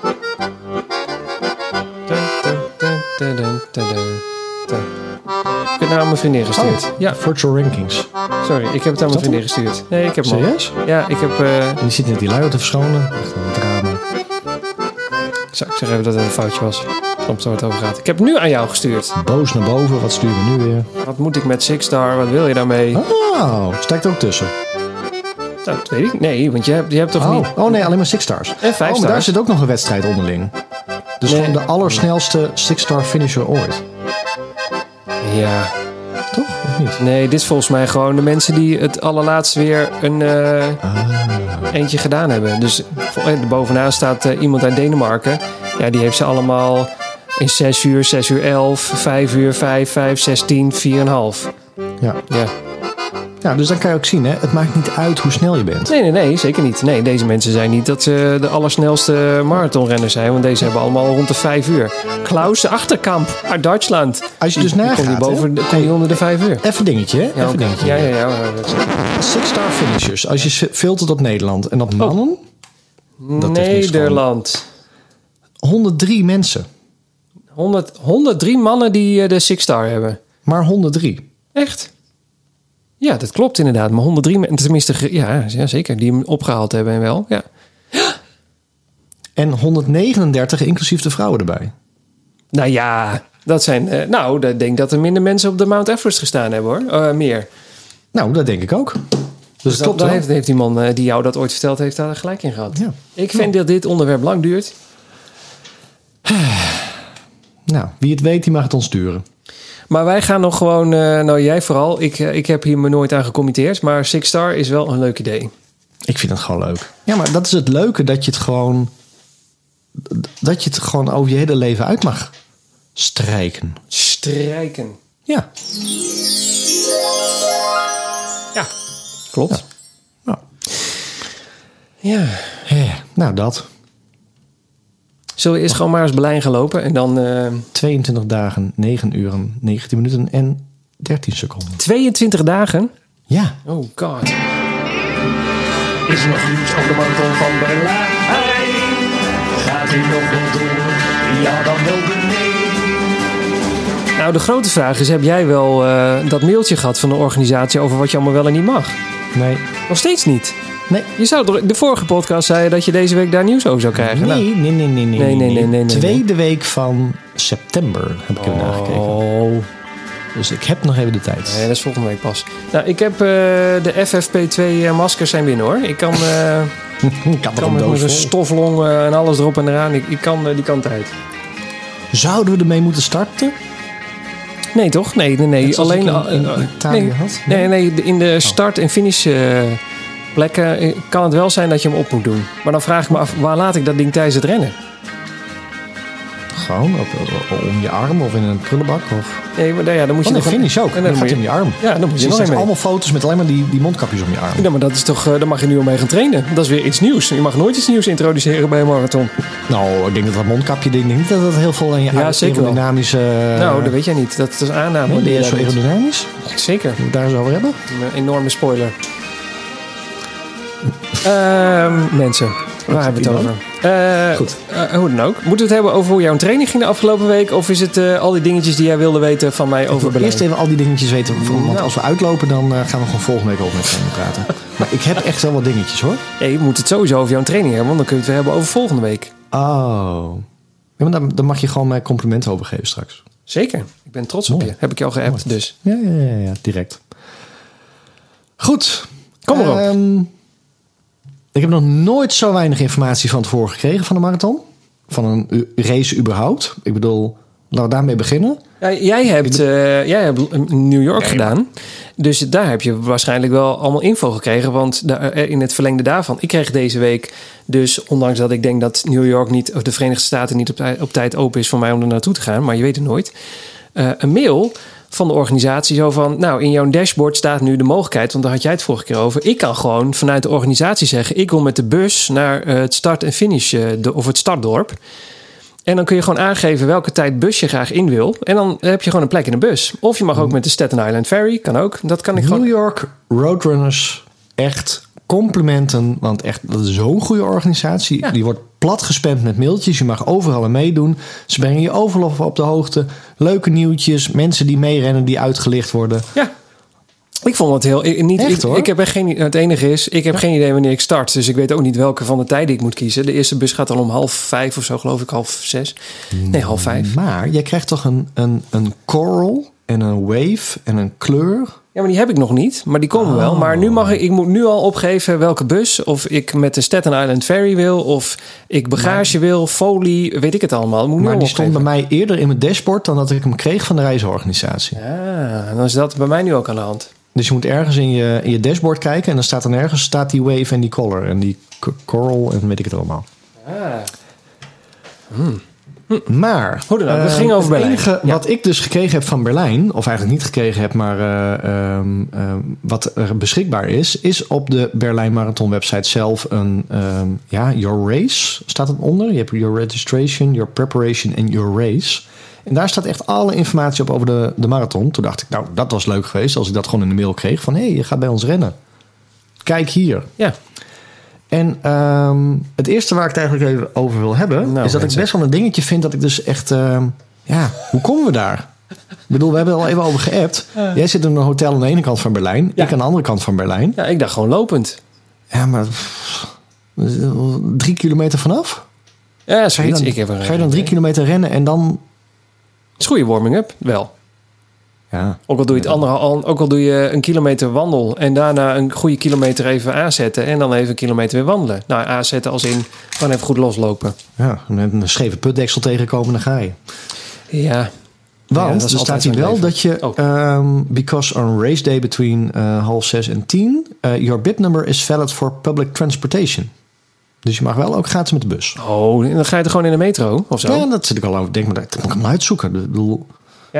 [SPEAKER 1] Dun, dun, dun. Ik heb het naar mijn vriendin gestuurd. Ja,
[SPEAKER 2] Virtual rankings.
[SPEAKER 1] Sorry, ik heb het aan mijn vriendin gestuurd. Nee, ik heb hem al.
[SPEAKER 2] Serieus?
[SPEAKER 1] Ja, ik heb... eh,
[SPEAKER 2] En die zit net die luier te verschonen. Echt een drama.
[SPEAKER 1] Zou ik zeg even dat het een foutje was. Soms waar het over gaat. Ik heb het nu aan jou gestuurd.
[SPEAKER 2] Boos naar boven, wat sturen we nu weer?
[SPEAKER 1] Wat moet ik met Six Star? Wat wil je daarmee?
[SPEAKER 2] Oh, stijgt ook tussen.
[SPEAKER 1] Nou, dat weet ik. Nee, want je hebt, je hebt toch
[SPEAKER 2] Oh,
[SPEAKER 1] niet...
[SPEAKER 2] oh nee, alleen maar six stars.
[SPEAKER 1] En vijf
[SPEAKER 2] oh, maar daar zit ook nog een wedstrijd onderling. Dus
[SPEAKER 1] Nee.
[SPEAKER 2] gewoon de allersnelste six star finisher ooit.
[SPEAKER 1] Ja.
[SPEAKER 2] Toch? Of niet?
[SPEAKER 1] Nee, dit is volgens mij gewoon de mensen die het allerlaatst weer een eh, eentje gedaan hebben. Dus eh, bovenaan staat eh, iemand uit Denemarken. Ja, die heeft ze allemaal in 6 uur, 6 uur 11, 5 uur, 5, 5, 16, 4,5.
[SPEAKER 2] Ja.
[SPEAKER 1] Ja.
[SPEAKER 2] Ja, dus dan kan je ook zien, hè? het maakt niet uit hoe snel je bent.
[SPEAKER 1] Nee, nee, nee, zeker niet. Nee, deze mensen zijn niet dat ze de allersnelste marathonrenners zijn. Want deze hebben allemaal rond de vijf uur. Klaus Achterkamp uit Duitsland.
[SPEAKER 2] Als je dus nagaat,
[SPEAKER 1] Komt die boven, de- komt die onder de vijf uur.
[SPEAKER 2] Even dingetje, hè?
[SPEAKER 1] Ja,
[SPEAKER 2] Even
[SPEAKER 1] oké.
[SPEAKER 2] dingetje.
[SPEAKER 1] ja, ja, ja. ja, dat is-
[SPEAKER 2] Six star finishers. Als je filtert op Nederland en op mannen, Dat heeft niks
[SPEAKER 1] Nederland.
[SPEAKER 2] 103 mensen.
[SPEAKER 1] 100, 103 mannen die eh, de Six Star hebben.
[SPEAKER 2] Maar 103.
[SPEAKER 1] Echt? Ja, dat klopt inderdaad. Maar 103, men- tenminste, ja, ja, zeker. Die hem opgehaald hebben en wel. Ja.
[SPEAKER 2] En 139 inclusief de vrouwen erbij.
[SPEAKER 1] Nou ja, dat zijn... eh, nou, ik denk dat er minder mensen op de Mount Everest gestaan hebben hoor. Eh, meer.
[SPEAKER 2] Nou, dat denk ik ook. Dus,
[SPEAKER 1] dat, daar heeft, heeft die man eh, die jou dat ooit verteld heeft daar gelijk in gehad.
[SPEAKER 2] Ja.
[SPEAKER 1] Ik vind dat dit onderwerp lang duurt.
[SPEAKER 2] Nou, wie het weet, die mag het ons sturen.
[SPEAKER 1] Maar wij gaan nog gewoon, eh, nou jij vooral, ik, eh, ik heb hier me nooit aan gecommitteerd. Maar Six Star is wel een leuk idee.
[SPEAKER 2] Ik vind het gewoon leuk. Ja, maar dat is het leuke dat je het gewoon. Dat je het gewoon over je hele leven uit mag strijken.
[SPEAKER 1] Strijken.
[SPEAKER 2] Ja.
[SPEAKER 1] Ja, klopt.
[SPEAKER 2] Nou,
[SPEAKER 1] Ja.
[SPEAKER 2] hè, nou dat.
[SPEAKER 1] Zullen we eerst gewoon maar eens Berlijn gaan lopen en dan eh,
[SPEAKER 2] 22 dagen, 9 uren, 19 minuten en 13 seconden.
[SPEAKER 1] 22 dagen?
[SPEAKER 2] Ja.
[SPEAKER 1] Oh god.
[SPEAKER 4] Is er nog nieuws over de marathon van Berlijn? Gaat hij nog wel door? Ja, dan wel de nee.
[SPEAKER 1] Nou, de grote vraag is, heb jij wel eh, dat mailtje gehad van de organisatie over wat je allemaal wel en niet mag?
[SPEAKER 2] Nee.
[SPEAKER 1] Nog steeds niet.
[SPEAKER 2] Nee.
[SPEAKER 1] Je zou de vorige podcast zei dat je deze week daar nieuws over zou krijgen. Nou,
[SPEAKER 2] Nee, nee, nee, nee, nee,
[SPEAKER 1] Nee, nee, nee, nee, nee,
[SPEAKER 2] Tweede week van september heb ik even nagekeken.
[SPEAKER 1] Oh.
[SPEAKER 2] Dus ik heb nog even de tijd.
[SPEAKER 1] Nee, dat is volgende week pas. Nou, ik heb eh, de FFP2 eh, maskers zijn binnen hoor. Ik kan, eh
[SPEAKER 2] ik
[SPEAKER 1] kan
[SPEAKER 2] een
[SPEAKER 1] met een stoflong en alles erop en eraan. Ik, ik kan die kant uit.
[SPEAKER 2] Zouden we ermee moeten starten?
[SPEAKER 1] Nee toch? Nee, nee, nee. Alleen
[SPEAKER 2] in- in Italië
[SPEAKER 1] nee,
[SPEAKER 2] had?
[SPEAKER 1] Nee, nee. de- In de start- en finish plekken eh, kan het wel zijn dat je hem op moet doen. Maar dan vraag ik me af, waar laat ik dat ding tijdens het rennen?
[SPEAKER 2] Gewoon op, op- om je arm of in een prullenbak? Of...
[SPEAKER 1] Nee, maar nou ja, dan moet je
[SPEAKER 2] Oh,
[SPEAKER 1] nog een-
[SPEAKER 2] finish ook.
[SPEAKER 1] En dan
[SPEAKER 2] dan
[SPEAKER 1] moet
[SPEAKER 2] gaat
[SPEAKER 1] je,
[SPEAKER 2] om je arm.
[SPEAKER 1] ja, dan moet
[SPEAKER 2] Dus
[SPEAKER 1] je
[SPEAKER 2] je
[SPEAKER 1] nog een mee.
[SPEAKER 2] allemaal foto's met alleen maar die, die mondkapjes om je arm.
[SPEAKER 1] Ja, maar dat is toch, eh, daar mag je nu al mee gaan trainen. Dat is weer iets nieuws. Je mag nooit iets nieuws introduceren bij een marathon.
[SPEAKER 2] Nou, ik denk dat dat mondkapje, denk niet dat dat heel veel aan je
[SPEAKER 1] Ja, zeker
[SPEAKER 2] aerodynamische...
[SPEAKER 1] nou, dat weet jij niet. Dat is aanname.
[SPEAKER 2] Nee,
[SPEAKER 1] die je
[SPEAKER 2] zo aerodynamisch?
[SPEAKER 1] Zeker.
[SPEAKER 2] Daar eens over hebben?
[SPEAKER 1] Een enorme spoiler. Ehm, mensen, Waar hebben we het over? Eh,
[SPEAKER 2] Goed.
[SPEAKER 1] eh, hoe dan ook. Moeten we het hebben over hoe jouw training ging de afgelopen week? Of is het eh, al die dingetjes die jij wilde weten van mij over Berlijn?
[SPEAKER 2] eerst even al die dingetjes weten. Want
[SPEAKER 1] Nou.
[SPEAKER 2] als we uitlopen, dan gaan we gewoon volgende week over met training praten. Maar ik heb echt wel wat dingetjes hoor.
[SPEAKER 1] Nee, je moet het sowieso over jouw training hebben, want dan kun je het weer hebben over volgende week.
[SPEAKER 2] Oh. Ja, maar dan, dan mag je gewoon mij complimenten over geven straks.
[SPEAKER 1] Zeker. Ik ben trots op je. Heb ik je al geappt, dus.
[SPEAKER 2] Ja, ja, ja, ja direct. Goed.
[SPEAKER 1] Kom maar op.
[SPEAKER 2] Ik heb nog nooit zo weinig informatie van tevoren gekregen van de marathon. Van een race überhaupt. Ik bedoel, laten we daarmee beginnen.
[SPEAKER 1] Ja, jij, hebt, eh, jij hebt New York gedaan. Dus daar heb je waarschijnlijk wel allemaal info gekregen. Want daar, eh, in het verlengde daarvan, ik kreeg deze week dus, ondanks dat ik denk dat New York niet, of de Verenigde Staten niet op tijd open is voor mij om er naartoe te gaan, maar je weet het nooit. eh, een mail van de organisatie zo van, nou in jouw dashboard staat nu de mogelijkheid, want daar had jij het vorige keer over. Ik kan gewoon vanuit de organisatie zeggen, ik wil met de bus naar eh, het start en finish eh, de- of het startdorp. En dan kun je gewoon aangeven welke tijd bus je graag in wil. En dan heb je gewoon een plek in de bus. Of je mag ook met de Staten Island Ferry. Kan ook. Dat kan ik
[SPEAKER 2] New
[SPEAKER 1] gewoon.
[SPEAKER 2] York Roadrunners, echt complimenten. Want echt, dat is zo'n goede organisatie.
[SPEAKER 1] Ja.
[SPEAKER 2] Die wordt plat gespamd met mailtjes. Je mag overal aan meedoen. Ze brengen je overal op de hoogte. Leuke nieuwtjes. Mensen die meerennen, die uitgelicht worden.
[SPEAKER 1] Ja. Ik vond het heel. Ik, niet,
[SPEAKER 2] Echt,
[SPEAKER 1] ik,
[SPEAKER 2] hoor.
[SPEAKER 1] ik heb echt geen. Het enige is, ik heb geen idee wanneer ik start. Dus ik weet ook niet welke van de tijden ik moet kiezen. De eerste bus gaat al om half vijf of zo, geloof ik. Half zes. Nee, half vijf.
[SPEAKER 2] Maar jij krijgt toch een, een, een coral en een wave en een kleur.
[SPEAKER 1] Ja, maar die heb ik nog niet. Maar die komen wel. Maar nu mag ik. Ik moet nu al opgeven welke bus. Of ik met de Staten Island Ferry wil. Of ik bagage wil. Folie. Weet ik het allemaal. Moet
[SPEAKER 2] Maar die stond bij mij eerder in mijn dashboard dan dat ik hem kreeg van de reisorganisatie.
[SPEAKER 1] Ja, dan is dat bij mij nu ook aan de hand.
[SPEAKER 2] Dus je moet ergens in je, in je dashboard kijken en dan staat dan ergens staat die wave en die color en die coral en weet ik het allemaal.
[SPEAKER 1] Ah.
[SPEAKER 2] Maar
[SPEAKER 1] Hoe dan ook,
[SPEAKER 2] eh,
[SPEAKER 1] ging over
[SPEAKER 2] het
[SPEAKER 1] Berlijn.
[SPEAKER 2] enige
[SPEAKER 1] Ja.
[SPEAKER 2] wat ik dus gekregen heb van Berlijn, of eigenlijk niet gekregen heb, maar eh, ehm, ehm, wat er beschikbaar is, is op de Berlijn Marathon website zelf een ehm, ja, your race staat het onder. Je hebt your registration, your preparation en your race. En daar staat echt alle informatie op over de, de marathon. Toen dacht ik, nou, dat was leuk geweest als ik dat gewoon in de mail kreeg van hé, hey, je gaat bij ons rennen. Kijk hier.
[SPEAKER 1] Ja.
[SPEAKER 2] En ehm, het eerste waar ik het eigenlijk even over wil hebben,
[SPEAKER 1] Nou,
[SPEAKER 2] is dat ik best wel een dingetje vind dat ik dus echt, ehm, ja, hoe komen we daar? Ik bedoel, we hebben er al even over geappt. Jij zit in een hotel aan de ene kant van Berlijn,
[SPEAKER 1] Ja.
[SPEAKER 2] ik aan de andere kant van Berlijn.
[SPEAKER 1] ja, ik dacht gewoon lopend.
[SPEAKER 2] Ja, maar pff, drie kilometer vanaf?
[SPEAKER 1] Ja,
[SPEAKER 2] Ga je
[SPEAKER 1] zoiets.
[SPEAKER 2] dan,
[SPEAKER 1] ik heb
[SPEAKER 2] ga je dan drie kilometer rennen en dan...
[SPEAKER 1] Het is goede warming-up, wel.
[SPEAKER 2] Ja,
[SPEAKER 1] Ook al doe je het andere, al- ook al doe je een kilometer wandel en daarna een goede kilometer even aanzetten en dan even een kilometer weer wandelen. Nou, aanzetten als in gewoon even goed loslopen.
[SPEAKER 2] ja met een scheve putdeksel tegenkomen, dan ga je.
[SPEAKER 1] Ja.
[SPEAKER 2] Want
[SPEAKER 1] Ja,
[SPEAKER 2] er
[SPEAKER 1] altijd
[SPEAKER 2] staat hier wel
[SPEAKER 1] leven.
[SPEAKER 2] dat je,
[SPEAKER 1] Oh.
[SPEAKER 2] ehm, because on race day between eh, half zes en tien, eh, your bib number is valid for public transportation. Dus je mag wel ook gratis met de bus.
[SPEAKER 1] Oh, en dan ga je er gewoon in de metro of zo.
[SPEAKER 2] Ja, dat zit ik al over. Denk maar, dat moet ik maar uitzoeken. Ik bedoel,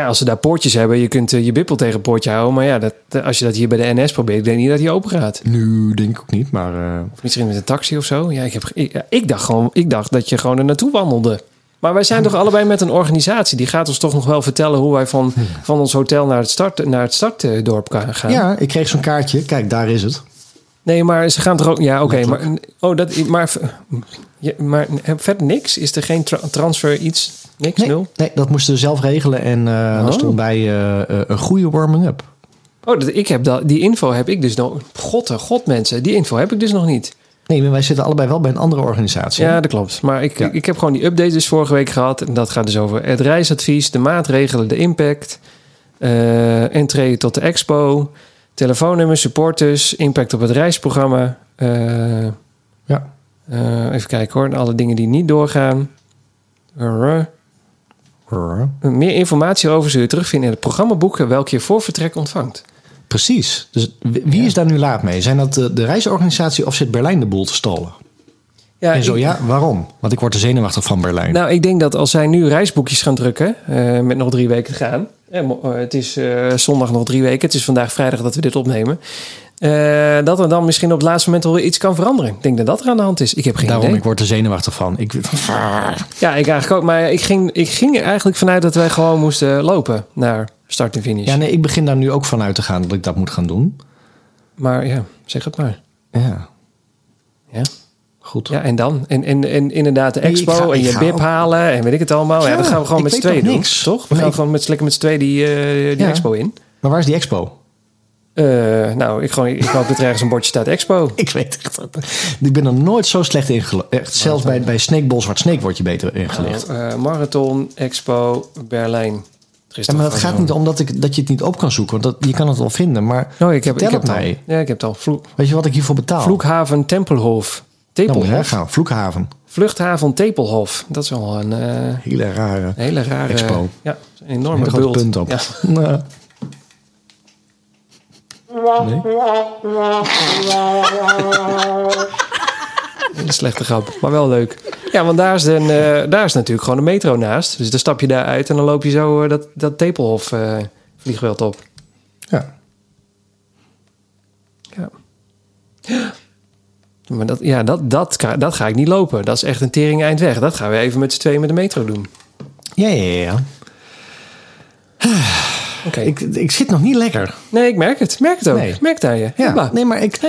[SPEAKER 1] als ze daar poortjes hebben, je kunt eh, je bippel tegen een poortje houden. Maar ja, dat, als je dat hier bij de NS probeert, ik denk niet dat die open gaat.
[SPEAKER 2] nu denk ik ook niet, maar eh,
[SPEAKER 1] Of misschien met een taxi of zo. Ja, ik, heb, ik, ja, ik dacht gewoon, ik dacht dat je gewoon er naartoe wandelde. Maar wij zijn toch allebei met een organisatie. Die gaat ons toch nog wel vertellen hoe wij van, van ons hotel naar het, start, naar het startdorp gaan.
[SPEAKER 2] ja, ik kreeg zo'n kaartje. Kijk, daar is het.
[SPEAKER 1] Nee, maar ze gaan toch ook. Ja, oké. maar, oh, dat, maar, ja, maar verder niks? Is er geen tra- transfer iets? Niks?
[SPEAKER 2] Nee,
[SPEAKER 1] Nul?
[SPEAKER 2] nee, dat moesten ze zelf regelen. En eh
[SPEAKER 1] Oh.
[SPEAKER 2] er stond bij eh, eh, een goede warming-up.
[SPEAKER 1] Oh, dat, ik heb dat, die info heb ik dus nog. God, god, mensen. Die info heb ik dus nog niet.
[SPEAKER 2] Nee, maar wij zitten allebei wel bij een andere organisatie.
[SPEAKER 1] Ja, dat klopt. Maar ik,
[SPEAKER 2] Ja.
[SPEAKER 1] ik heb gewoon die update dus vorige week gehad. En dat gaat dus over het reisadvies, de maatregelen, de impact. eh entree tot de expo. Telefoonnummer, supporters, impact op het reisprogramma. eh,
[SPEAKER 2] Ja.
[SPEAKER 1] eh, even kijken hoor. Alle dingen die niet doorgaan. Uh, Meer informatie over zul je terugvinden in het programmaboek welk je voor vertrek ontvangt.
[SPEAKER 2] Precies. Dus wie is daar nu laat mee? Zijn dat de, de reisorganisatie of zit Berlijn de boel te stolen?
[SPEAKER 1] Ja,
[SPEAKER 2] en zo
[SPEAKER 1] ik-
[SPEAKER 2] ja, waarom? Want ik word er zenuwachtig van Berlijn.
[SPEAKER 1] Nou, ik denk dat als zij nu reisboekjes gaan drukken, eh, met nog drie weken te gaan. Eh, eh, het is eh, zondag nog drie weken. Het is vandaag vrijdag dat we dit opnemen. dat er dan misschien op het laatste moment wel iets kan veranderen. Ik denk dat dat er aan de hand is. Ik heb geen
[SPEAKER 2] Daarom,
[SPEAKER 1] idee.
[SPEAKER 2] ik word er zenuwachtig van. Ik,
[SPEAKER 1] Ja, ik eigenlijk ook. Maar ik ging, ik ging er eigenlijk vanuit dat wij gewoon moesten lopen naar start en finish.
[SPEAKER 2] ja, nee, ik begin daar nu ook van uit te gaan dat ik dat moet gaan doen.
[SPEAKER 1] Maar ja, zeg het maar.
[SPEAKER 2] Ja.
[SPEAKER 1] Ja.
[SPEAKER 2] Goed.
[SPEAKER 1] Ja, en dan? En, en, en inderdaad de
[SPEAKER 2] ik
[SPEAKER 1] expo
[SPEAKER 2] ga-
[SPEAKER 1] en je bib
[SPEAKER 2] ook-
[SPEAKER 1] halen en weet ik het allemaal. Ja,
[SPEAKER 2] Ja,
[SPEAKER 1] dan gaan we gewoon met z'n tweeën doen,
[SPEAKER 2] niks.
[SPEAKER 1] toch? We
[SPEAKER 2] Nee,
[SPEAKER 1] gaan gewoon met, lekker met z'n tweeën die, eh, die
[SPEAKER 2] Ja.
[SPEAKER 1] expo in.
[SPEAKER 2] Maar waar is die expo?
[SPEAKER 1] Eh, nou, ik, gewoon, ik hoop dat er ergens een bordje staat expo.
[SPEAKER 2] Ik weet echt. Ik ben er nooit zo slecht in gelegd. Echt, zelfs bij, bij Snakeball Zwart Snake word je beter ingelicht.
[SPEAKER 1] Nou, eh, Marathon, Expo, Berlijn. Er is
[SPEAKER 2] Ja,
[SPEAKER 1] toch
[SPEAKER 2] maar het
[SPEAKER 1] gewoon
[SPEAKER 2] gaat niet om dat, ik, dat je het niet op kan zoeken. Want dat, je kan het wel vinden. Maar
[SPEAKER 1] Oh, ik heb, ik heb
[SPEAKER 2] het
[SPEAKER 1] het al.
[SPEAKER 2] mij.
[SPEAKER 1] Ja, ik heb het al. Vlo-
[SPEAKER 2] Weet je wat ik hiervoor betaal?
[SPEAKER 1] Vloekhaven, Tempelhof.
[SPEAKER 2] Dan
[SPEAKER 1] Tepelhof.
[SPEAKER 2] gaan. Vloekhaven.
[SPEAKER 1] Vluchthaven, Tepelhof. Dat is wel een eh,
[SPEAKER 2] Hele rare.
[SPEAKER 1] hele rare...
[SPEAKER 2] Expo.
[SPEAKER 1] Ja, een enorme bult.
[SPEAKER 2] punt op.
[SPEAKER 1] Ja.
[SPEAKER 2] Nou. Nee?
[SPEAKER 1] Een slechte grap, maar wel leuk. Ja, want daar is, een, eh, daar is natuurlijk gewoon een metro naast. Dus dan stap je daar uit en dan loop je zo eh, dat, dat Tepelhof eh, vliegveld op.
[SPEAKER 2] Ja.
[SPEAKER 1] Maar dat, ja, dat, dat, ga- dat ga ik niet lopen. Dat is echt een tering eind weg. Dat gaan we even met z'n tweeën met de metro doen.
[SPEAKER 2] Ja, ja, ja, ja.
[SPEAKER 1] Oké.
[SPEAKER 2] Ik, ik zit nog niet lekker.
[SPEAKER 1] Nee, ik merk het. Merk het ook.
[SPEAKER 2] Nee.
[SPEAKER 1] Merk aan je.
[SPEAKER 2] Ja,
[SPEAKER 1] Hoppa.
[SPEAKER 2] nee, maar ik.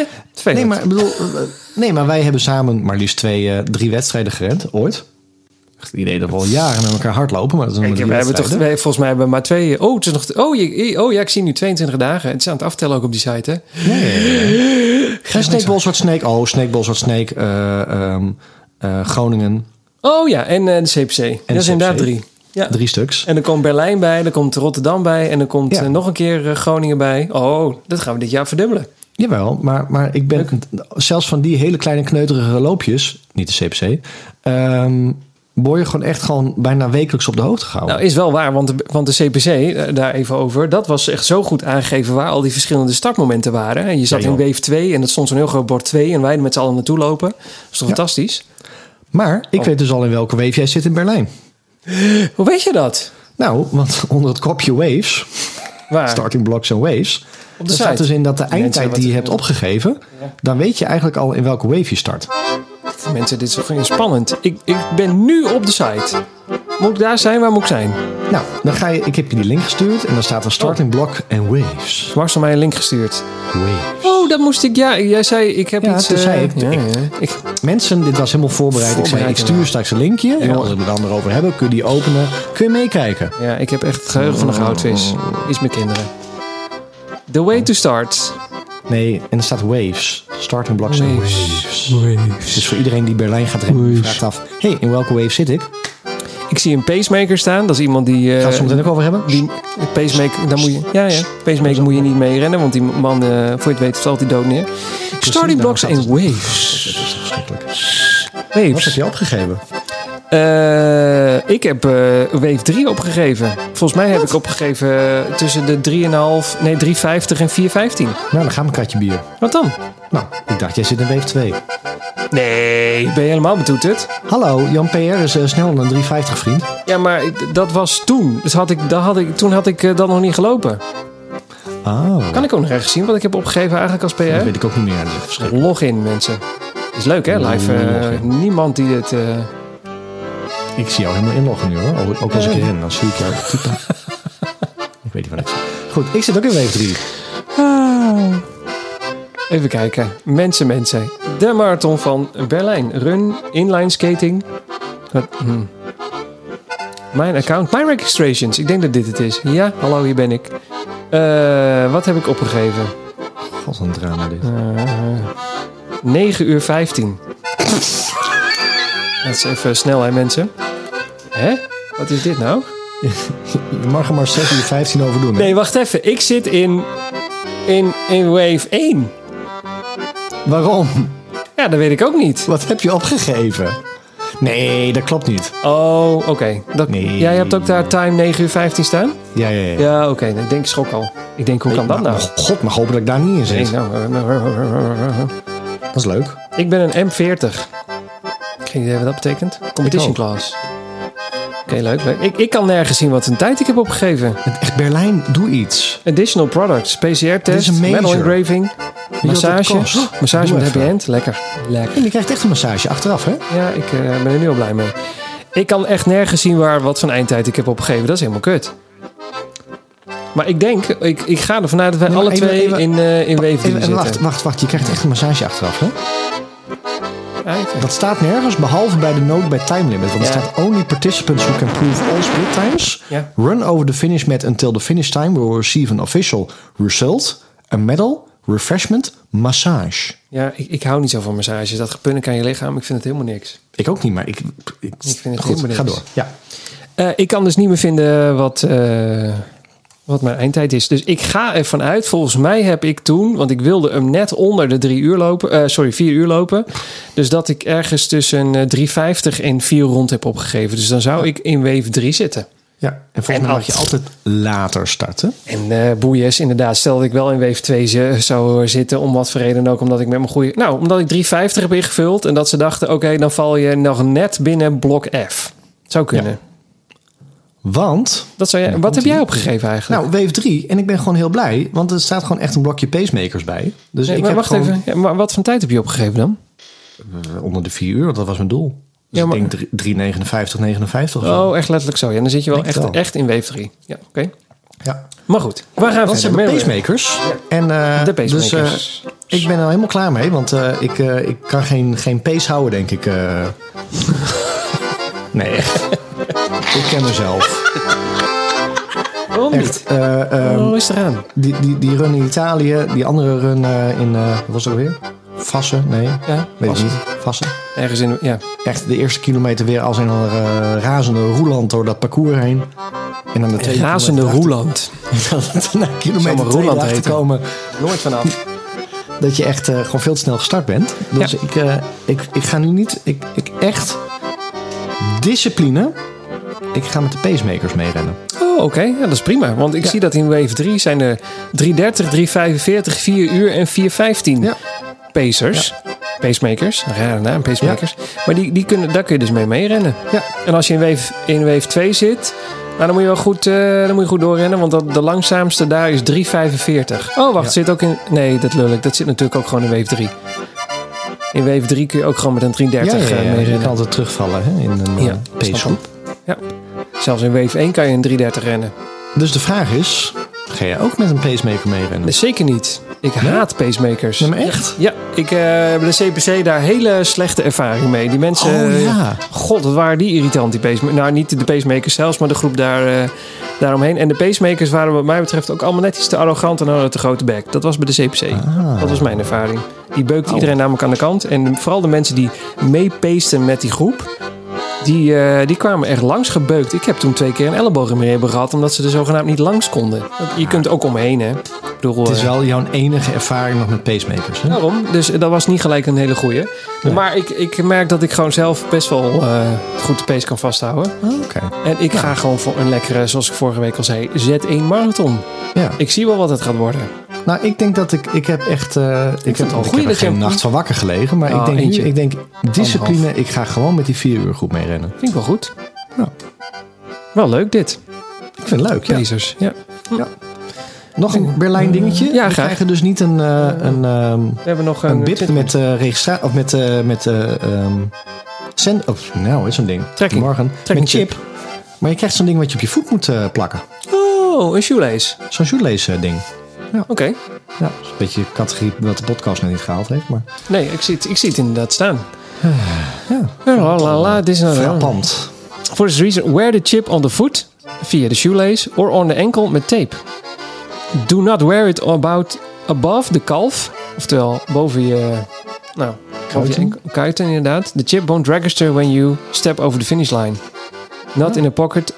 [SPEAKER 2] Nee, maar ik bedoel. eh, Nee, maar wij hebben samen maar liefst twee, eh, drie wedstrijden gerend, ooit. Echt, Die deden wel jaren met elkaar hardlopen, maar dat is
[SPEAKER 1] Ik heb,
[SPEAKER 2] drie
[SPEAKER 1] we hebben toch, wij- volgens mij hebben we maar twee. Oh, het is nog. Oh, je, oh ja, ik zie nu 22 dagen. Het is aan het aftellen ook op die site, hè?
[SPEAKER 2] En Snakeball Zwart Snake. Oh, Snakeball Zwart Snake. eh, ehm, eh, Groningen.
[SPEAKER 1] Oh ja, en eh, de CPC. dat is
[SPEAKER 2] CPC.
[SPEAKER 1] inderdaad drie. Ja.
[SPEAKER 2] Drie stuks.
[SPEAKER 1] En er komt Berlijn bij, er komt Rotterdam bij en er komt
[SPEAKER 2] Ja.
[SPEAKER 1] nog een keer Groningen bij. Oh, dat gaan we dit jaar verdubbelen.
[SPEAKER 2] Jawel, maar, maar ik ben zelfs van die hele kleine kneuterige loopjes, niet de CPC, ehm word je gewoon echt gewoon bijna wekelijks op de hoogte gehouden.
[SPEAKER 1] Nou, is wel waar, want de, want de CPC, eh, daar even over, dat was echt zo goed aangegeven waar al die verschillende startmomenten waren. En je zat
[SPEAKER 2] Ja,
[SPEAKER 1] in wave 2 en het stond zo'n heel groot bord 2 en wij er met z'n allen naartoe lopen. Dat is toch
[SPEAKER 2] Ja.
[SPEAKER 1] fantastisch?
[SPEAKER 2] maar ik
[SPEAKER 1] Oh.
[SPEAKER 2] weet dus al in welke wave jij zit in Berlijn.
[SPEAKER 1] Hoe weet je dat?
[SPEAKER 2] Nou, want onder het kopje waves,
[SPEAKER 1] Waar?
[SPEAKER 2] starting blocks en waves,
[SPEAKER 1] Op de
[SPEAKER 2] er staat dus in dat de eindtijd die je hebt opgegeven, dan weet je eigenlijk al in welke wave je start.
[SPEAKER 1] Mensen, dit is toch spannend. Ik, ik ben nu op de site. Moet ik daar zijn? Waar moet ik zijn?
[SPEAKER 2] Nou, dan ga je, ik heb je die link gestuurd en dan staat er starting block en waves.
[SPEAKER 1] Heeft mij een link gestuurd.
[SPEAKER 2] Waves.
[SPEAKER 1] Oh, dat moest ik. Ja, jij zei ik heb
[SPEAKER 2] Ja,
[SPEAKER 1] iets.
[SPEAKER 2] toen
[SPEAKER 1] eh,
[SPEAKER 2] zei ik-
[SPEAKER 1] ja,
[SPEAKER 2] ik-
[SPEAKER 1] ja. Ik,
[SPEAKER 2] Mensen, dit was helemaal voorbereid. Ik zei,
[SPEAKER 1] Voorbereid,
[SPEAKER 2] ik stuur straks een linkje. En als we het dan erover hebben, kun je die openen. Kun je meekijken.
[SPEAKER 1] ja, ik heb echt het geheugen van een goudvis. Iets met kinderen. The way to start.
[SPEAKER 2] Nee, en er staat waves. Starting blocks en
[SPEAKER 1] Waves.
[SPEAKER 2] waves. Dus voor iedereen die Berlijn gaat rennen, die vraagt af... hey, in welke wave zit ik?
[SPEAKER 1] Ik zie een pacemaker staan. Dat is iemand die. eh,
[SPEAKER 2] Gaan we het zo meteen ook over hebben?
[SPEAKER 1] die pacemaker, daar moet je, ja, ja, pacemaker moet je niet mee rennen, want die man, eh, voor je het weet, valt hij dood neer. Starting blocks
[SPEAKER 2] nou,
[SPEAKER 1] en
[SPEAKER 2] dat is-
[SPEAKER 1] waves.
[SPEAKER 2] Dat is verschrikkelijk. Wat
[SPEAKER 1] Waves.
[SPEAKER 2] heb je opgegeven?
[SPEAKER 1] Eh, ik heb eh, wave 3 opgegeven. Volgens mij heb ik opgegeven eh, tussen de 3,5, nee 3,50 en 4,15.
[SPEAKER 2] Nou, dan gaan we een kratje bier.
[SPEAKER 1] Wat dan?
[SPEAKER 2] Nou, ik dacht, jij zit in wave 2.
[SPEAKER 1] Nee, ben je helemaal betoeterd?
[SPEAKER 2] Hallo, Jan PR is eh, snel een 350 vriend.
[SPEAKER 1] Ja, maar dat was toen. Dus had ik, dat had ik, toen had ik eh, dat nog niet gelopen.
[SPEAKER 2] Oh,
[SPEAKER 1] Kan ik ook nog ergens zien wat ik heb opgegeven eigenlijk als
[SPEAKER 2] dat
[SPEAKER 1] PR?
[SPEAKER 2] weet ik ook niet meer. Dat verschrikkelijk.
[SPEAKER 1] Login, mensen. Is leuk, hè? Live. eh, niemand die het...
[SPEAKER 2] Ik zie jou helemaal inloggen nu hoor. Ook- als ik ren, dan zie ik jou ik weet niet wat ik. Goed, ik zit ook in wave 3.
[SPEAKER 1] Even kijken. Mensen, mensen. De marathon van Berlijn. Run, inline skating. Wat, hmm. Mijn account, mijn registrations. Ik denk dat dit het is. Ja, hallo, hier ben ik. Eh, wat heb ik opgegeven?
[SPEAKER 2] God, een drama dit.
[SPEAKER 1] Eh 9 uur 15. Dat is even snel, hè, mensen. Hè? Wat is dit nou?
[SPEAKER 2] Je mag er maar 6 uur 15 over doen. hè?
[SPEAKER 1] Nee, wacht even. Ik zit in, in, in wave 1.
[SPEAKER 2] Waarom?
[SPEAKER 1] Ja, dat weet ik ook niet.
[SPEAKER 2] Wat heb je opgegeven? Nee, dat klopt niet.
[SPEAKER 1] Oh, oké. Dat-
[SPEAKER 2] Nee.
[SPEAKER 1] Jij hebt ook daar time 9 uur 15 staan?
[SPEAKER 2] Ja, ja, ja.
[SPEAKER 1] Ja, oké. Ik denk schrok al. Ik denk, hoe kan dat
[SPEAKER 2] Maar-
[SPEAKER 1] nou?
[SPEAKER 2] maar God, mag hopen dat ik daar niet in
[SPEAKER 1] Nee,
[SPEAKER 2] zit.
[SPEAKER 1] nou,
[SPEAKER 2] Dat is leuk.
[SPEAKER 1] Ik ben een M40. Geen idee wat dat betekent. Competition class. Oké, leuk, leuk. Ik, ik kan nergens zien wat een tijd ik heb opgegeven.
[SPEAKER 2] Echt Berlijn, doe iets.
[SPEAKER 1] Additional products. PCR-test, metal engraving, massage. Oh, massage
[SPEAKER 2] Doe
[SPEAKER 1] met happy end. Lekker. Lekker.
[SPEAKER 2] En je krijgt echt een massage achteraf, hè?
[SPEAKER 1] Ja, ik eh, ben er nu al blij mee. Ik kan echt nergens zien waar wat van eindtijd ik heb opgegeven. Dat is helemaal kut. Maar ik denk, ik, ik ga ervan uit dat wij
[SPEAKER 2] Nee,
[SPEAKER 1] alle
[SPEAKER 2] even-
[SPEAKER 1] twee
[SPEAKER 2] even-
[SPEAKER 1] in, eh in wave 3
[SPEAKER 2] Even,
[SPEAKER 1] zitten.
[SPEAKER 2] wacht, wacht, wacht. Je krijgt echt een massage achteraf, hè?
[SPEAKER 1] Uit.
[SPEAKER 2] Dat staat nergens, behalve bij de note bij time limit. Want er
[SPEAKER 1] Ja.
[SPEAKER 2] staat only participants who can prove all split times.
[SPEAKER 1] Ja.
[SPEAKER 2] Run over the finish mat until the finish time will receive an official result, a medal, refreshment, massage.
[SPEAKER 1] Ja, ik, ik hou niet zo van massages. Dat gepunnik aan je lichaam, ik vind het helemaal niks.
[SPEAKER 2] Ik ook niet, maar ik... Ik,
[SPEAKER 1] Ik vind het
[SPEAKER 2] goed,
[SPEAKER 1] helemaal
[SPEAKER 2] ga door. Ja.
[SPEAKER 1] Eh, ik kan dus niet meer vinden wat, eh, wat mijn eindtijd is. Dus ik ga ervan uit. Volgens mij heb ik toen, want ik wilde hem net onder de drie uur lopen. eh, sorry, vier uur lopen. Dus dat ik ergens tussen eh, 3,50 en 4 rond heb opgegeven. Dus dan zou ik in wave 3 zitten.
[SPEAKER 2] ja, en volgens
[SPEAKER 1] En
[SPEAKER 2] mij mag je altijd later starten.
[SPEAKER 1] En eh boeies, inderdaad, stel dat ik wel in wave 2 z- zou zitten. Om wat voor reden ook. Omdat ik met mijn goede. Nou, omdat ik 3,50 heb ingevuld. En dat ze dachten: oké, dan val je nog net binnen blok F. Zou kunnen.
[SPEAKER 2] Ja. Want,
[SPEAKER 1] Dat zou jij, wat heb jij opgegeven eigenlijk?
[SPEAKER 2] nou, wave 3, en ik ben gewoon heel blij, want er staat gewoon echt een blokje pacemakers bij. Dus
[SPEAKER 1] Nee,
[SPEAKER 2] ik
[SPEAKER 1] maar
[SPEAKER 2] heb
[SPEAKER 1] wacht
[SPEAKER 2] gewoon
[SPEAKER 1] even. Ja, maar wat voor tijd heb je opgegeven dan?
[SPEAKER 2] eh, onder de 4 uur, want dat was mijn doel. Dus
[SPEAKER 1] Ja, maar-
[SPEAKER 2] ik denk 3,59, 59 of zo.
[SPEAKER 1] Oh, echt letterlijk zo. Ja, dan zit je wel echt,
[SPEAKER 2] wel.
[SPEAKER 1] echt in wave 3. Ja, oké.
[SPEAKER 2] Ja.
[SPEAKER 1] Maar goed, waar gaan we
[SPEAKER 2] Dat zijn de pacemakers. En, eh,
[SPEAKER 1] De
[SPEAKER 2] Dus,
[SPEAKER 1] pacemakers.
[SPEAKER 2] eh, ik ben er helemaal klaar mee, want eh, ik, eh, ik kan geen, geen pace houden, denk ik. eh. nee, echt. Ik ken mezelf.
[SPEAKER 1] Waarom niet?
[SPEAKER 2] Echt. eh, ehm,
[SPEAKER 1] is eraan.
[SPEAKER 2] die, die, die run in Italië, die andere run eh, in, eh, wat was het alweer? Vassen? Nee,
[SPEAKER 1] Ja,
[SPEAKER 2] weet ik niet. Vassen.
[SPEAKER 1] Ergens in... Ja.
[SPEAKER 2] Echt de eerste kilometer weer als een uh, razende roeland door dat parcours heen. En dan de tweede
[SPEAKER 1] Razende
[SPEAKER 2] kilometer
[SPEAKER 1] Roeland.
[SPEAKER 2] erachter- Na kilometer
[SPEAKER 1] maar
[SPEAKER 2] twee
[SPEAKER 1] Roeland
[SPEAKER 2] erachter
[SPEAKER 1] heten.
[SPEAKER 2] komen
[SPEAKER 1] Nooit vanaf.
[SPEAKER 2] dat je echt eh, gewoon veel te snel gestart bent. Dus
[SPEAKER 1] Ja.
[SPEAKER 2] ik, eh, ik, ik ga nu niet... Ik, ik echt... Discipline. Ik ga met de pacemakers meerennen.
[SPEAKER 1] Oh, oké. Ja, dat is prima. Want ik zie dat in wave 3 zijn er 330, 345, 4 uur en 415
[SPEAKER 2] Ja.
[SPEAKER 1] pacers. Pacemakers. Rare naam, pacemakers. Maar die, die kunnen, daar kun je dus mee meerennen.
[SPEAKER 2] Ja.
[SPEAKER 1] En als je in wave, in wave 2 zit, nou, dan moet je wel goed, eh, dan moet je goed doorrennen. Want dat, de langzaamste daar is 3,45. Oh, wacht.
[SPEAKER 2] Ja.
[SPEAKER 1] Zit ook in... Nee, dat lul ik. Dat zit natuurlijk ook gewoon in wave 3. In wave 3 kun je ook gewoon met een 330
[SPEAKER 2] ja,
[SPEAKER 1] eh,
[SPEAKER 2] ja, ja. Je
[SPEAKER 1] meerennen.
[SPEAKER 2] kan altijd terugvallen hè, in een
[SPEAKER 1] Ja,
[SPEAKER 2] eh, pacegroep.
[SPEAKER 1] Ja. Zelfs in wave 1 kan je een 330 rennen.
[SPEAKER 2] Dus de vraag is... Ga jij ook met een pacemaker meerennen?
[SPEAKER 1] Nee, zeker niet. Ik haat pacemakers.
[SPEAKER 2] Nee, maar echt?
[SPEAKER 1] Ja, ik eh, heb bij de CPC daar hele slechte ervaring mee. Die mensen...
[SPEAKER 2] Oh, ja.
[SPEAKER 1] God, wat waren die irritant, die pacemakers. Nou, niet de pacemakers zelfs, maar de groep daar, eh, daaromheen. En de pacemakers waren wat mij betreft ook allemaal net iets te arrogant en hadden te grote bek. Dat was bij de CPC.
[SPEAKER 2] Ah.
[SPEAKER 1] Dat was mijn ervaring. Die beukte
[SPEAKER 2] Oh.
[SPEAKER 1] iedereen namelijk aan de kant. En vooral de mensen die meepeesten met die groep... Die, eh, die kwamen echt langs gebeukt. Ik heb toen twee keer een elleboog in mijn ribben gehad... omdat ze er zogenaamd niet langs konden. Je kunt ook omheen, hè. Bedoel,
[SPEAKER 2] Het is
[SPEAKER 1] eh,
[SPEAKER 2] wel jouw enige ervaring nog met pacemakers. Hè?
[SPEAKER 1] Daarom. Dus dat was niet gelijk een hele goeie. Maar ik, ik merk dat ik gewoon zelf best wel eh, goed de pace kan vasthouden.
[SPEAKER 2] Oh, Oké.
[SPEAKER 1] En ik ga gewoon voor een lekkere, zoals ik vorige week al zei, Z1 marathon.
[SPEAKER 2] Ja.
[SPEAKER 1] Ik zie wel wat het gaat worden.
[SPEAKER 2] Nou, ik denk dat ik... Ik heb echt... eh, ik heb, ik er
[SPEAKER 1] dat je-
[SPEAKER 2] geen nacht van wakker gelegen. Maar ik denk
[SPEAKER 1] eentje.
[SPEAKER 2] nu... Ik denk discipline. Ik ga gewoon met die vier uur groep meerennen.
[SPEAKER 1] Vind ik wel goed.
[SPEAKER 2] Ja.
[SPEAKER 1] Wel leuk dit.
[SPEAKER 2] Ik vind het leuk, ja.
[SPEAKER 1] Pacers. Ja.
[SPEAKER 2] Nog een Berlijn dingetje.
[SPEAKER 1] Ja,
[SPEAKER 2] We krijgen dus niet een, eh, een, ehm,
[SPEAKER 1] We hebben nog een,
[SPEAKER 2] een bip met eh registratie... Of met... eh met eh ehm, zend, of, nou, is zo'n ding.
[SPEAKER 1] Trekking.
[SPEAKER 2] Morgen.
[SPEAKER 1] Trekking
[SPEAKER 2] met chip. Maar je krijgt zo'n ding wat je op je voet moet plakken.
[SPEAKER 1] Oh, een shoelace.
[SPEAKER 2] Zo'n shoelace eh, ding.
[SPEAKER 1] Oké.
[SPEAKER 2] Ja, dat is een beetje categorie wat de podcast nog niet gehaald heeft. Maar
[SPEAKER 1] Nee, ik zie, het, ik zie het inderdaad staan.
[SPEAKER 2] ja,
[SPEAKER 1] La, la, la, dit is nou
[SPEAKER 2] frappant.
[SPEAKER 1] For this reason, wear the chip on the foot via the shoelace or on the ankle met tape. Do not wear it about above the calf, oftewel boven je, nou, boven je
[SPEAKER 2] Kuiten.
[SPEAKER 1] enkel, kuiten inderdaad. The chip won't register when you step over the finish line. Not in a pocket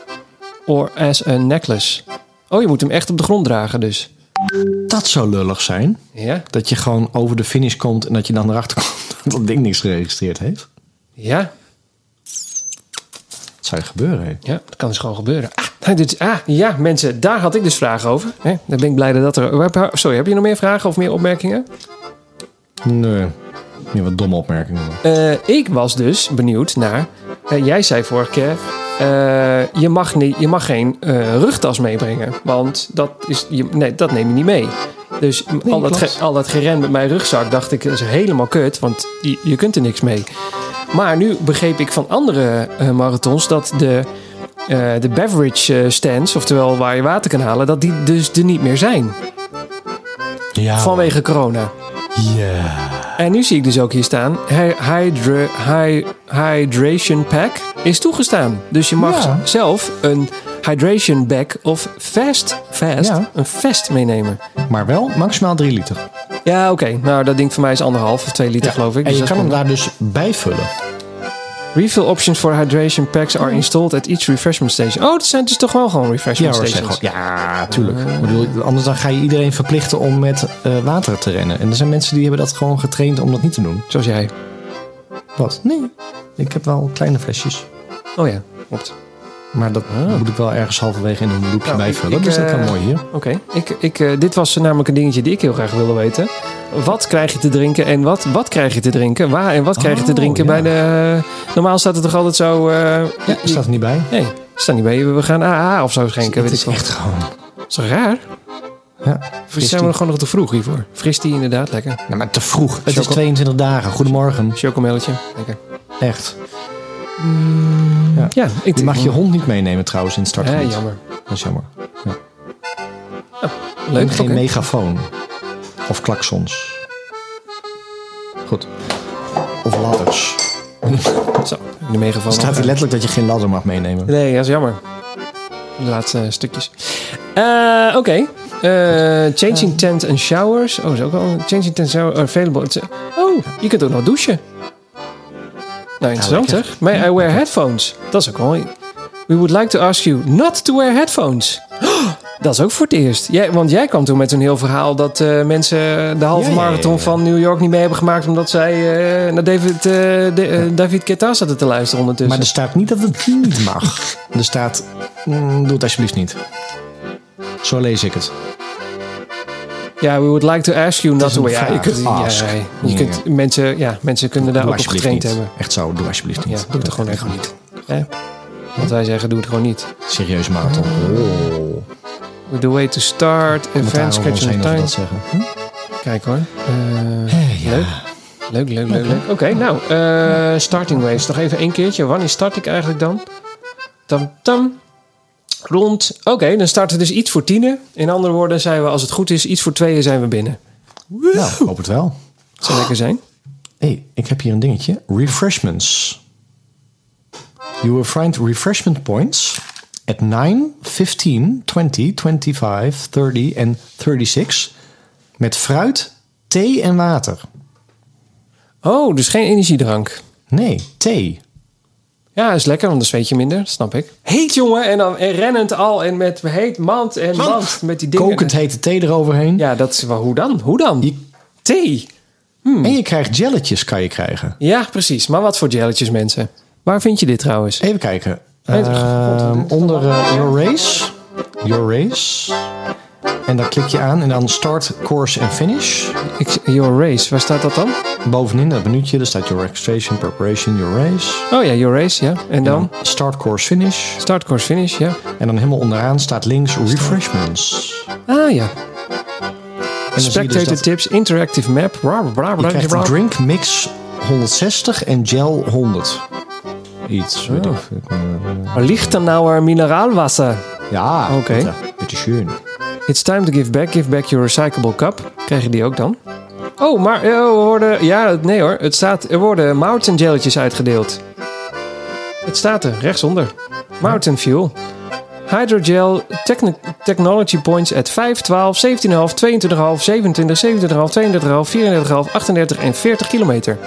[SPEAKER 1] or as a necklace. Oh, je moet hem echt op de grond dragen dus.
[SPEAKER 2] Dat zou lullig zijn.
[SPEAKER 1] Ja?
[SPEAKER 2] Dat je gewoon over de finish komt en dat je dan erachter komt dat dat ding niks geregistreerd heeft.
[SPEAKER 1] Ja?
[SPEAKER 2] Dat zou gebeuren, hè?
[SPEAKER 1] Ja, dat kan dus gewoon gebeuren. Ah, dit, ah, ja, mensen, daar had ik dus vragen over. Hè? Dan ben ik blij dat er... Sorry, heb je nog meer vragen of meer opmerkingen?
[SPEAKER 2] Nee. Meer wat domme opmerkingen.
[SPEAKER 1] Eh, ik was dus benieuwd naar. jij zei vorige keer. Eh, je, mag niet, je mag geen eh, rugtas meebrengen. Want dat, is, je, nee, dat neem je niet mee. Dus al, dat ge- al dat geren met mijn rugzak dacht ik, dat is helemaal kut. Want je, je kunt er niks mee. Maar nu begreep ik van andere eh, marathons dat de, eh, de beverage stands, oftewel waar je water kan halen, dat die dus er niet meer zijn.
[SPEAKER 2] Ja.
[SPEAKER 1] Vanwege corona.
[SPEAKER 2] Ja.
[SPEAKER 1] En nu zie ik dus ook hier staan: hy- hydra, hy- Hydration Pack is toegestaan. Dus je mag
[SPEAKER 2] Ja.
[SPEAKER 1] zelf een Hydration Bag of Fast, fast
[SPEAKER 2] Ja.
[SPEAKER 1] een Fast meenemen.
[SPEAKER 2] Maar wel maximaal 3 liter.
[SPEAKER 1] Ja, oké. Nou, dat ding voor mij is anderhalf of twee liter, geloof ik.
[SPEAKER 2] En
[SPEAKER 1] Dus
[SPEAKER 2] je
[SPEAKER 1] dat
[SPEAKER 2] kan hem daar dus bijvullen.
[SPEAKER 1] Refill options for hydration packs are installed at each refreshment station. Oh, dat zijn dus toch wel gewoon
[SPEAKER 2] Ja,
[SPEAKER 1] refreshment
[SPEAKER 2] hoor, zeg
[SPEAKER 1] stations.
[SPEAKER 2] ja, tuurlijk. Ik bedoel, anders dan ga je iedereen verplichten om met eh, water te rennen. En er zijn mensen die hebben dat gewoon getraind om dat niet te doen.
[SPEAKER 1] Zoals jij.
[SPEAKER 2] Wat? Nee. Ik heb wel kleine flesjes.
[SPEAKER 1] Oh ja, klopt.
[SPEAKER 2] Maar dat moet ik wel ergens halverwege in een loopje
[SPEAKER 1] Nou,
[SPEAKER 2] bijvullen.
[SPEAKER 1] ik-
[SPEAKER 2] dus dat kan
[SPEAKER 1] eh,
[SPEAKER 2] mooi hier.
[SPEAKER 1] Oké, ik, ik, eh, dit was namelijk een dingetje die ik heel graag wilde weten. Wat krijg je te drinken en wat, wat krijg je te drinken? Waar en wat krijg je te
[SPEAKER 2] Oh,
[SPEAKER 1] drinken
[SPEAKER 2] ja.
[SPEAKER 1] bij de... Normaal staat het toch altijd zo... eh,
[SPEAKER 2] Ja,
[SPEAKER 1] je-
[SPEAKER 2] staat er niet bij.
[SPEAKER 1] Nee, staat niet bij. We gaan AA of zo schenken.
[SPEAKER 2] het is
[SPEAKER 1] ik
[SPEAKER 2] echt gewoon...
[SPEAKER 1] Is toch raar?
[SPEAKER 2] Ja,
[SPEAKER 1] Of zijn we nog gewoon nog te vroeg hiervoor? Fris die inderdaad, lekker.
[SPEAKER 2] Nou, maar te vroeg. Het is
[SPEAKER 1] Choco-
[SPEAKER 2] 22 dagen. Goedemorgen.
[SPEAKER 1] Chocomelletje, lekker.
[SPEAKER 2] Echt.
[SPEAKER 1] Ja, ik
[SPEAKER 2] Je mag je hond niet meenemen trouwens in het
[SPEAKER 1] Ja,
[SPEAKER 2] startgebied.
[SPEAKER 1] jammer.
[SPEAKER 2] Dat is jammer.
[SPEAKER 1] Leuk,
[SPEAKER 2] En geen megafoon. Of klaksons. Goed. Of ladders.
[SPEAKER 1] Zo, de megafoon.
[SPEAKER 2] staat hier letterlijk dat je geen ladder mag meenemen.
[SPEAKER 1] Nee, dat is jammer. De laatste stukjes. Eh, Oké. Eh, changing tent and showers. Oh, is ook wel. Changing tent shower available. It's- Oh, je kunt ook nog douchen. Nou, interessant
[SPEAKER 2] lekker.
[SPEAKER 1] zeg. May I wear headphones? Dat is ook wel. We would like to ask you not to wear headphones. Oh, dat is ook voor het eerst. Jij, want jij kwam toen met zo'n heel verhaal dat eh, mensen de halve
[SPEAKER 2] Ja, ja, ja,
[SPEAKER 1] marathon
[SPEAKER 2] ja.
[SPEAKER 1] van New York niet mee hebben gemaakt omdat zij eh, naar David, de, eh, David Guetta zaten te luisteren ondertussen.
[SPEAKER 2] Maar er staat niet dat het niet mag. Er staat, mm, doe het alsjeblieft niet. Zo lees ik het.
[SPEAKER 1] Ja, we would like to ask you not to...
[SPEAKER 2] een
[SPEAKER 1] Ja, je kunt, ja,
[SPEAKER 2] Ask.
[SPEAKER 1] je kunt mensen, ja, mensen kunnen daar
[SPEAKER 2] Doe
[SPEAKER 1] ook op getraind
[SPEAKER 2] niet.
[SPEAKER 1] hebben.
[SPEAKER 2] Echt zo, doe alsjeblieft niet.
[SPEAKER 1] Ja, doe het er gewoon echt niet. Hè? Wat wij zeggen, doe het gewoon niet.
[SPEAKER 2] Serieuze marathon. Oh.
[SPEAKER 1] The way to start,
[SPEAKER 2] Met
[SPEAKER 1] event,
[SPEAKER 2] daar om ons
[SPEAKER 1] schedule
[SPEAKER 2] heen
[SPEAKER 1] and
[SPEAKER 2] over
[SPEAKER 1] time.
[SPEAKER 2] dat zeggen. Hm?
[SPEAKER 1] Kijk hoor. Eh,
[SPEAKER 2] Eh.
[SPEAKER 1] Leuk. Leuk, leuk, leuk, leuk. Oké, nou, eh, starting waves. Nog even één keertje. Wanneer start ik eigenlijk dan? Tam, tam. Rond. Oké, dan starten we dus iets voor tienen. In andere woorden zijn we, als het goed is, iets voor tweeën zijn we binnen.
[SPEAKER 2] Nou, ik hoop het wel.
[SPEAKER 1] Dat zou lekker zijn.
[SPEAKER 2] hey, ik heb hier een dingetje. Refreshments. You will find refreshment points at 9, 15, 20, 25, 30 en 36. Met fruit, thee en water.
[SPEAKER 1] Oh, dus geen energiedrank.
[SPEAKER 2] Nee, thee.
[SPEAKER 1] Ja, is lekker, want dan zweet je minder. Snap ik. Heet, jongen. En dan en rennend al. En met heet mand en mand. Met die dingen.
[SPEAKER 2] Kokend hete thee eroverheen.
[SPEAKER 1] Ja, dat is wel... Hoe dan? Hoe dan?
[SPEAKER 2] Je-
[SPEAKER 1] Thee.
[SPEAKER 2] En je krijgt jelletjes, kan je krijgen.
[SPEAKER 1] Ja, precies. Maar wat voor jelletjes, mensen? Waar vind je dit trouwens?
[SPEAKER 2] Even kijken. Ehm, onder eh, Your Race. Your Race. En daar klik je aan en dan Start, Course en Finish.
[SPEAKER 1] Ik, your race, waar staat dat dan?
[SPEAKER 2] Bovenin dat minuutje, daar staat Your Registration, Preparation, Your Race.
[SPEAKER 1] Oh ja, your race, ja. En dan?
[SPEAKER 2] Start, Course, Finish.
[SPEAKER 1] Start, course, finish, ja.
[SPEAKER 2] En dan helemaal onderaan staat links Refreshments.
[SPEAKER 1] Ah ja.
[SPEAKER 2] En dan dus
[SPEAKER 1] Spectator tips, interactive map. Bla, bla, bla,
[SPEAKER 2] Je krijgt een drink mix 160 en gel 100. Iets, weet ik veel.
[SPEAKER 1] Lichtenauer mineraalwasser.
[SPEAKER 2] Ja,
[SPEAKER 1] Oké.
[SPEAKER 2] bitte, bitte schön.
[SPEAKER 1] It's time to give back. Give back your recyclable cup. Krijg je die ook dan? Oh, maar eh, er worden... Ja, nee hoor. Het staat... Er worden mountain jelletjes uitgedeeld. Het staat er, rechtsonder. Mountain fuel. Hydrogel technology points at 5, 12, 17,5, 22,5, 27, 27,5, 32,5, 34,5, 38 en 40 kilometer.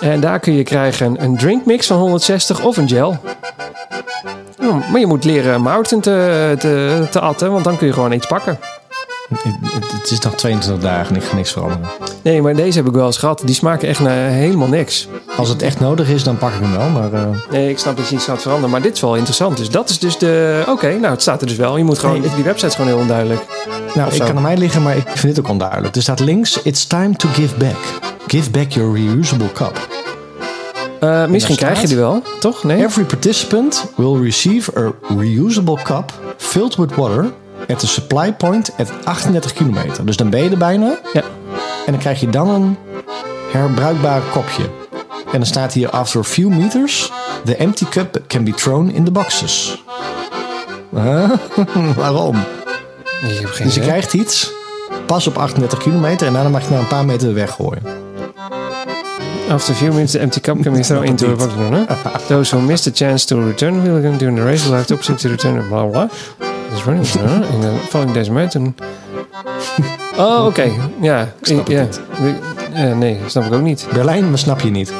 [SPEAKER 1] En daar kun je krijgen een drinkmix van 160 of een gel. Maar je moet leren mountain te, te, te atten, want dan kun je gewoon iets pakken.
[SPEAKER 2] Het, is nog 22 dagen, ik ga niks veranderen.
[SPEAKER 1] Nee, maar deze heb ik wel eens gehad. Die smaken echt naar helemaal niks.
[SPEAKER 2] Als het echt nodig is, dan pak ik hem wel. Maar eh,
[SPEAKER 1] Nee, ik snap dat je iets gaat veranderen, maar dit is wel interessant. Dus dat is dus de... Oké, nou, het staat er dus wel. Je moet gewoon...
[SPEAKER 2] Nee,
[SPEAKER 1] Die website is gewoon heel onduidelijk.
[SPEAKER 2] nou,
[SPEAKER 1] Of
[SPEAKER 2] ik
[SPEAKER 1] zo.
[SPEAKER 2] kan aan mij liggen, maar ik vind dit ook onduidelijk. Er staat links, it's time to give back. Give back your reusable cup.
[SPEAKER 1] Eh, misschien krijg je die wel, toch? Nee?
[SPEAKER 2] Every participant will receive a reusable cup filled with water at the supply point at 38 kilometer. Dus dan ben je er bijna.
[SPEAKER 1] Ja.
[SPEAKER 2] En dan krijg je dan een herbruikbaar kopje. En dan staat hier after a few meters, the empty cup can be thrown in the boxes. Huh? Waarom?
[SPEAKER 1] Ik heb geen
[SPEAKER 2] Dus je
[SPEAKER 1] idee.
[SPEAKER 2] krijgt iets, pas op 38 kilometer en daarna mag je na een paar meter de weg gooien.
[SPEAKER 1] After a few minutes, the empty cup can be thrown into a. Huh? Those who miss the chance to return will again during the race will have the opportunity to return. Blah blah. It's running. Huh? In the following days, mountain. Oh, oké. Ja.
[SPEAKER 2] snap
[SPEAKER 1] ja.
[SPEAKER 2] het
[SPEAKER 1] nee, snap ik ook niet.
[SPEAKER 2] Berlijn, maar snap je niet.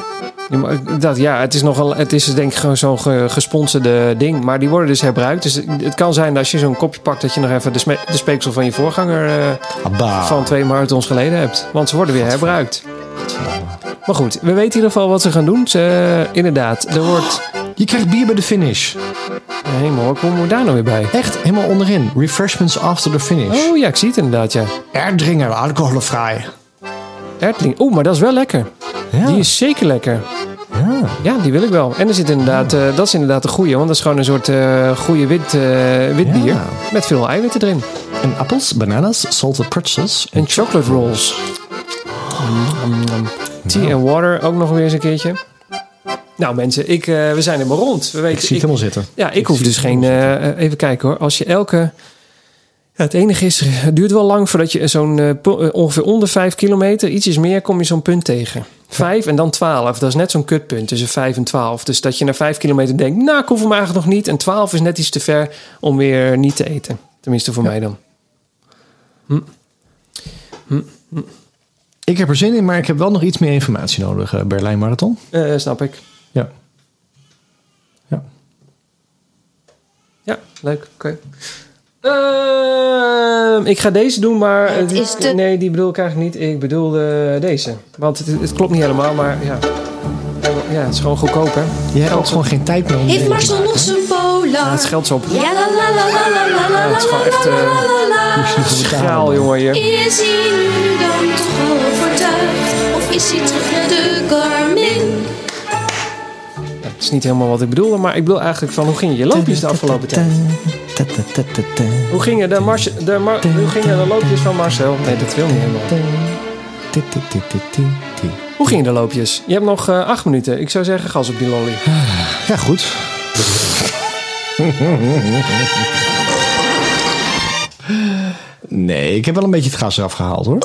[SPEAKER 1] Ja, dat, ja, het is nogal, het is denk ik gewoon zo'n ge- gesponsorde ding. Maar die worden dus herbruikt. Dus het kan zijn dat als je zo'n kopje pakt, dat je nog even de, de speeksel van je voorganger eh, van twee marathons geleden hebt. Want ze worden weer herbruikt. Maar goed, we weten in ieder geval wat ze gaan doen. Ze, inderdaad, er wordt...
[SPEAKER 2] Je krijgt bier bij de finish.
[SPEAKER 1] Hemel, hoe komen we daar nou weer bij?
[SPEAKER 2] Echt, helemaal onderin. Refreshments after the finish.
[SPEAKER 1] Oh ja, ik zie het inderdaad, ja.
[SPEAKER 2] Erdringer, alcoholvrij.
[SPEAKER 1] Ertling. Oeh, maar dat is wel lekker.
[SPEAKER 2] Ja.
[SPEAKER 1] Die is zeker lekker.
[SPEAKER 2] ja.
[SPEAKER 1] Ja, die wil ik wel. En er zit inderdaad, eh, dat is inderdaad de goede. Want dat is gewoon een soort eh goede wit, eh, wit
[SPEAKER 2] Ja.
[SPEAKER 1] bier. Met veel eiwitten erin.
[SPEAKER 2] En appels, bananas, salted pretzels.
[SPEAKER 1] En chocolate rolls. Tea and water ook nog weer eens een keertje. Nou mensen, ik, eh, we zijn helemaal rond. We
[SPEAKER 2] Ik
[SPEAKER 1] weten,
[SPEAKER 2] zie het helemaal zitten.
[SPEAKER 1] ja, ik hoef dus geen... eh, eh, even kijken hoor. Als je elke... Ja, het enige is, het duurt wel lang voordat je zo'n ongeveer onder 5 kilometer, ietsjes meer, kom je zo'n punt tegen. 5 en dan 12. Dat is net zo'n kutpunt tussen 5 en 12. Dus dat je na 5 kilometer denkt, nou, ik hoef hem eigenlijk nog niet. En 12 is net iets te ver om weer niet te eten. Tenminste voor mij dan.
[SPEAKER 2] Ik heb er zin in, maar ik heb wel nog iets meer informatie nodig. eh, Berlijn Marathon.
[SPEAKER 1] Eh, snap ik.
[SPEAKER 2] Ja. Ja.
[SPEAKER 1] Ja, leuk. Oké. Ehm, ik ga deze doen, maar...
[SPEAKER 3] Het
[SPEAKER 1] eh,
[SPEAKER 3] is de-
[SPEAKER 1] Nee, die bedoel ik eigenlijk niet. Ik bedoel eh, deze. Want het, het klopt niet helemaal, maar ja. Ja, het is gewoon goedkoop, hè?
[SPEAKER 2] Je hebt ook gewoon geen tijd meer om
[SPEAKER 3] Heeft Marcel nog zijn
[SPEAKER 1] Ja,
[SPEAKER 3] polar?
[SPEAKER 1] het geld is op.
[SPEAKER 3] Ja, la la la la la la la
[SPEAKER 1] Ja, het is gewoon echt eh, schraal, jongen, hier.
[SPEAKER 3] Is is hij terug naar de Garmin?
[SPEAKER 1] Het is niet helemaal wat ik bedoelde, maar ik bedoel eigenlijk van... Hoe gingen je loopjes de afgelopen tijd? Hoe gingen de, mars, de, mar- hoe gingen de loopjes van Marcel? Nee, dat wil niet helemaal. Hoe gingen de loopjes? Je hebt nog eh, acht minuten. Ik zou zeggen, gas op die lolly.
[SPEAKER 2] Ja, goed. Nee, ik heb wel een beetje het gas eraf gehaald hoor.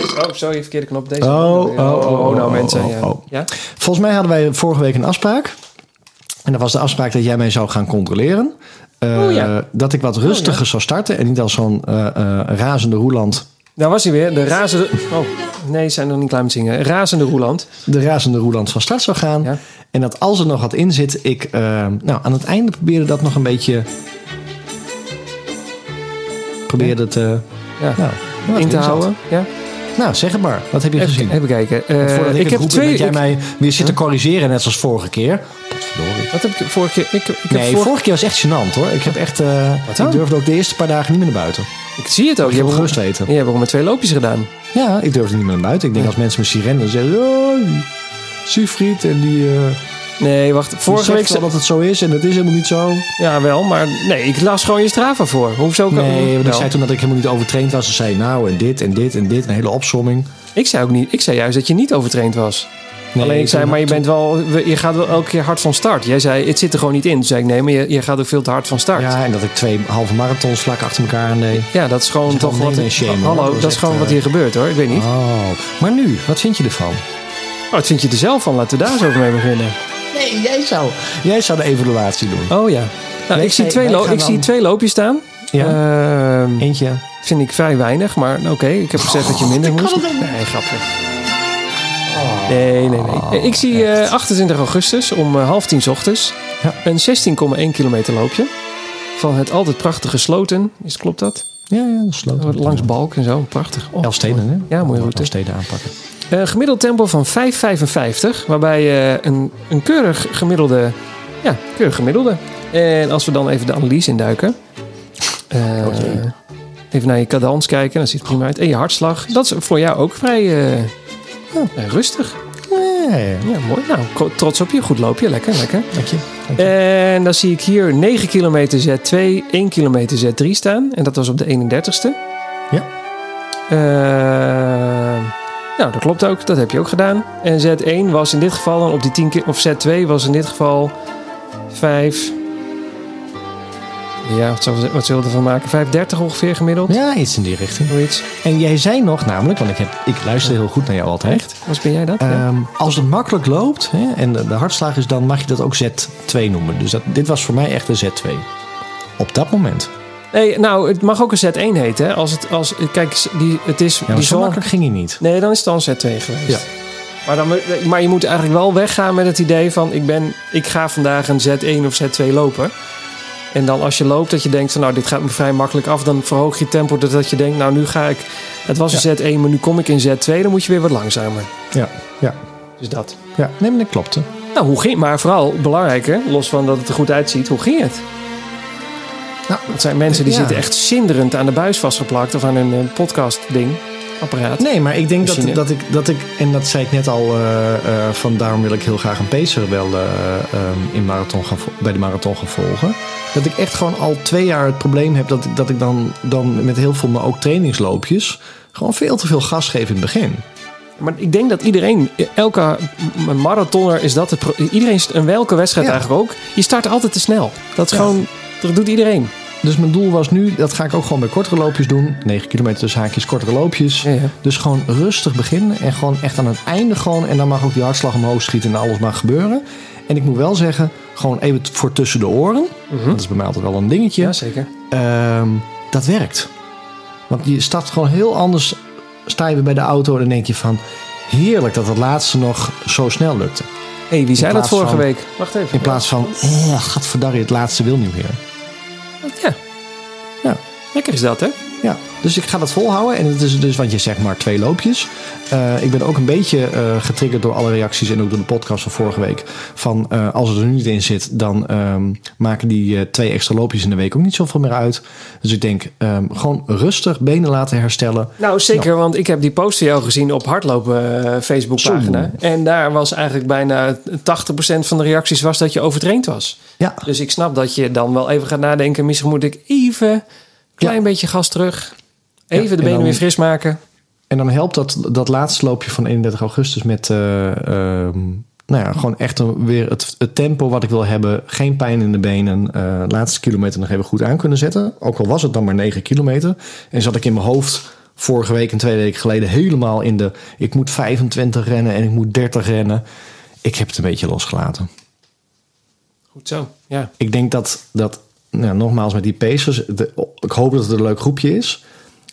[SPEAKER 1] Oh, sorry, verkeerde knop. Deze.
[SPEAKER 2] Oh, oh, oh,
[SPEAKER 1] oh, nou
[SPEAKER 2] oh,
[SPEAKER 1] mensen.
[SPEAKER 2] oh,
[SPEAKER 1] ja.
[SPEAKER 2] oh.
[SPEAKER 1] ja?
[SPEAKER 2] Volgens mij hadden wij vorige week een afspraak. En dat was de afspraak dat jij mij zou gaan controleren. Eh,
[SPEAKER 1] Oh, ja.
[SPEAKER 2] Dat ik wat rustiger zou starten en niet als zo'n eh, eh, razende roeland.
[SPEAKER 1] Daar was hij weer. De razende... Oh, nee, ze zijn nog niet klaar met zingen. Razende Roeland.
[SPEAKER 2] De razende roeland van start zou gaan.
[SPEAKER 1] Ja.
[SPEAKER 2] En dat als er nog wat in zit, ik nou, aan het einde probeerde dat nog een beetje. Probeerde het.
[SPEAKER 1] Ja.
[SPEAKER 2] nou,
[SPEAKER 1] In te houden. Ja.
[SPEAKER 2] Nou, zeg het maar. Wat heb je gezien?
[SPEAKER 1] Even, kijken.
[SPEAKER 2] Voordat ik,
[SPEAKER 1] ik heb twee...
[SPEAKER 2] dat jij
[SPEAKER 1] ik-
[SPEAKER 2] mij weer zit te corrigeren, net zoals vorige keer. Potverdorie.
[SPEAKER 1] Wat heb ik vorige keer... Ik, ik, heb
[SPEAKER 2] Nee,
[SPEAKER 1] vorige-
[SPEAKER 2] vorige keer was echt gênant hoor. Ik heb echt.
[SPEAKER 1] dan?
[SPEAKER 2] ik durfde ook de eerste paar dagen niet meer naar buiten.
[SPEAKER 1] ik zie het ook. Je
[SPEAKER 2] Je
[SPEAKER 1] hebt,
[SPEAKER 2] gerust weten.
[SPEAKER 1] je hebt ook met twee loopjes gedaan.
[SPEAKER 2] Ja, ik durfde niet meer naar buiten. Ik denk als mensen me zien rennen, dan zeggen ze. Oh, die Siegfried en die. eh
[SPEAKER 1] Nee, wacht. Vorige
[SPEAKER 2] Vorige
[SPEAKER 1] week...
[SPEAKER 2] week dat het zo is en het is helemaal niet zo.
[SPEAKER 1] Ja, wel. Maar nee, ik las gewoon je Strava voor. Hoezo kan
[SPEAKER 2] Nee, want ik
[SPEAKER 1] Wel.
[SPEAKER 2] zei toen dat ik helemaal niet overtraind was. Ze zei nou en dit en dit en dit. Een hele opsomming.
[SPEAKER 1] Ik zei ook niet. Ik zei juist dat je niet overtraind was.
[SPEAKER 2] Nee,
[SPEAKER 1] Alleen ik zei, maar je bent wel, je gaat wel elke keer hard van start. Jij zei, het zit er gewoon niet in. Toen zei ik, nee, maar je, je gaat ook veel te hard van start. Ja,
[SPEAKER 2] Ja, en dat ik twee halve marathons vlak achter elkaar aandeed.
[SPEAKER 1] dat is gewoon
[SPEAKER 2] Dat is
[SPEAKER 1] toch wat...
[SPEAKER 2] nee, nee, shame,
[SPEAKER 1] hallo,
[SPEAKER 2] Dat
[SPEAKER 1] dat,
[SPEAKER 2] is
[SPEAKER 1] gewoon wat
[SPEAKER 2] eh,
[SPEAKER 1] hier gebeurt hoor. Ik weet niet.
[SPEAKER 2] Oh, maar nu, wat vind je ervan?
[SPEAKER 1] Oh, wat vind je er zelf van? Laten we daar eens over mee beginnen.
[SPEAKER 2] Nee, jij zou, jij zou de evaluatie doen.
[SPEAKER 1] Oh ja. Nou, ik zie, twee,
[SPEAKER 2] wij
[SPEAKER 1] lo-
[SPEAKER 2] gaan
[SPEAKER 1] ik zie twee loopjes staan.
[SPEAKER 2] Ja,
[SPEAKER 1] Ehm,
[SPEAKER 2] eentje.
[SPEAKER 1] vind ik vrij weinig, maar oké. ik heb gezegd dat je minder moest. Nee, grapje. Nee, nee, nee. Ik zie eh, 28 augustus om eh, half tien 's ochtends
[SPEAKER 2] Ja.
[SPEAKER 1] een 16,1 kilometer loopje. Van het altijd prachtige Sloten. Is, klopt dat?
[SPEAKER 2] Ja, ja, dat leuk.
[SPEAKER 1] Langs Balk en zo. Prachtig. Oh,
[SPEAKER 2] Elfsteden, hè?
[SPEAKER 1] Ja, mooie route.
[SPEAKER 2] Elfsteden aanpakken.
[SPEAKER 1] Eh, gemiddeld tempo van 5,55. Waarbij je een, een keurig gemiddelde... Ja, keurig gemiddelde. En als we dan even de analyse induiken. eh, even naar je cadans kijken. Dat ziet prima uit. En je hartslag. Dat is voor jou ook vrij eh, rustig.
[SPEAKER 2] Ja, ja,
[SPEAKER 1] mooi. Nou, trots op je. Goed loopje. Lekker, lekker.
[SPEAKER 2] Dank je. Dank je.
[SPEAKER 1] En dan zie ik hier 9 kilometer Z2, 1 kilometer Z3 staan. En dat was op de 31ste.
[SPEAKER 2] Ja.
[SPEAKER 1] Nou, dat klopt ook. Dat heb je ook gedaan. En Z1 was in dit geval dan op die 10 ki- of Z2 was in dit geval 5. Ja, wat zullen we, wat zullen we ervan maken? 530 ongeveer gemiddeld?
[SPEAKER 2] Ja, iets in die richting.
[SPEAKER 1] Zoiets.
[SPEAKER 2] En jij zei nog namelijk, want ik, heb, ik luister heel goed naar jou altijd.
[SPEAKER 1] Wat ben jij dat? Ja.
[SPEAKER 2] Ehm, als het makkelijk loopt hè, en de, de hartslag is, dan mag je dat ook Z2 noemen. Dus dat, dit was voor mij echt een Z2. Op dat moment.
[SPEAKER 1] Nee, nou, het mag ook een Z1 heten. Hè? Als het, als, kijk, die, het is...
[SPEAKER 2] Ja,
[SPEAKER 1] die
[SPEAKER 2] zo
[SPEAKER 1] zal-
[SPEAKER 2] makkelijk ging hij niet.
[SPEAKER 1] Nee, dan is het dan Z2 geweest.
[SPEAKER 2] Ja.
[SPEAKER 1] Maar, dan, maar je moet eigenlijk wel weggaan met het idee van... Ik, ben, ik ga vandaag een Z1 of Z2 lopen. En dan als je loopt dat je denkt van... Nou, dit gaat me vrij makkelijk af. Dan verhoog je tempo doordat je denkt... Nou, nu ga ik... Het was een Z1, maar nu kom ik in Z2. Dan moet je weer wat langzamer.
[SPEAKER 2] Ja, ja,
[SPEAKER 1] Dus dat.
[SPEAKER 2] ja. Nee, maar dat klopte.
[SPEAKER 1] Nou, hoe ging Maar vooral belangrijker, los van dat het er goed uitziet, hoe ging het?
[SPEAKER 2] Nou,
[SPEAKER 1] Het zijn mensen die
[SPEAKER 2] ja.
[SPEAKER 1] zitten echt zinderend aan de buis vastgeplakt of aan een eh, podcast-ding, apparaat.
[SPEAKER 2] Nee, maar ik denk dat,
[SPEAKER 1] Machine.
[SPEAKER 2] dat, ik, dat ik, en dat zei ik net al, eh, eh, van daarom wil ik heel graag een pacer wel in marathon gaan, bij de marathon gaan volgen. Dat ik echt gewoon al twee jaar het probleem heb dat ik, dat ik dan, dan met heel veel, maar ook trainingsloopjes, gewoon veel te veel gas geef in het begin.
[SPEAKER 1] Maar ik denk dat iedereen, elke m- marathoner is dat het. Iedereen, en welke wedstrijd
[SPEAKER 2] Ja.
[SPEAKER 1] eigenlijk ook, je start altijd te snel. Dat is
[SPEAKER 2] Ja.
[SPEAKER 1] gewoon, dat doet iedereen.
[SPEAKER 2] Dus mijn doel was nu, dat ga ik ook gewoon bij kortere loopjes doen. 9 kilometer dus haakjes, kortere loopjes.
[SPEAKER 1] Ja, ja.
[SPEAKER 2] Dus gewoon rustig beginnen en gewoon echt aan het einde gewoon. En dan mag ook die hartslag omhoog schieten en alles mag gebeuren. En ik moet wel zeggen, gewoon even voor tussen de oren. Dat is bij mij altijd wel een dingetje.
[SPEAKER 1] Ja, zeker.
[SPEAKER 2] Ehm, dat werkt. Want je stapt gewoon heel anders. Sta je weer bij de auto en dan denk je van... Heerlijk dat het laatste nog zo snel lukte.
[SPEAKER 1] Hé, hey, wie zei dat vorige
[SPEAKER 2] van-
[SPEAKER 1] week? Wacht even.
[SPEAKER 2] In plaats van... Eh, gadverdarrie, het laatste wil niet meer.
[SPEAKER 1] Ja.
[SPEAKER 2] Ja.
[SPEAKER 1] Lekker is dat, hè?
[SPEAKER 2] Ja, dus ik ga dat volhouden. En het is dus, want je zegt maar twee loopjes. Eh, ik ben ook een beetje eh, getriggerd door alle reacties en ook door de podcast van vorige week. Van eh, als het er nu niet in zit, dan ehm, maken die twee extra loopjes in de week ook niet zoveel meer uit. Dus ik denk, ehm, gewoon rustig benen laten herstellen.
[SPEAKER 1] Nou, zeker, want ik heb die post van jou gezien op Hardlopen Facebookpagina. En daar was eigenlijk bijna 80% van de reacties was dat je overtraind was.
[SPEAKER 2] Ja,
[SPEAKER 1] Dus ik snap dat je dan wel even gaat nadenken. Misschien moet ik even klein
[SPEAKER 2] Ja.
[SPEAKER 1] beetje gas terug. Even
[SPEAKER 2] Ja,
[SPEAKER 1] de
[SPEAKER 2] en
[SPEAKER 1] benen
[SPEAKER 2] dan-
[SPEAKER 1] weer fris maken.
[SPEAKER 2] en dan helpt dat, dat laatste loopje van 31 augustus met... eh, ehm, nou ja, gewoon echt een, weer het, het tempo wat ik wil hebben. Geen pijn in de benen. eh, laatste kilometer nog even goed aan kunnen zetten. Ook al was het dan maar 9 kilometer. En zat ik in mijn hoofd vorige week en twee weken geleden helemaal in de... Ik moet 25 rennen en ik moet 30 rennen. Ik heb het een beetje losgelaten.
[SPEAKER 1] Goed zo, ja.
[SPEAKER 2] Ik denk dat, dat nou, nogmaals met die Pacers... de- ik hoop dat het een leuk groepje is.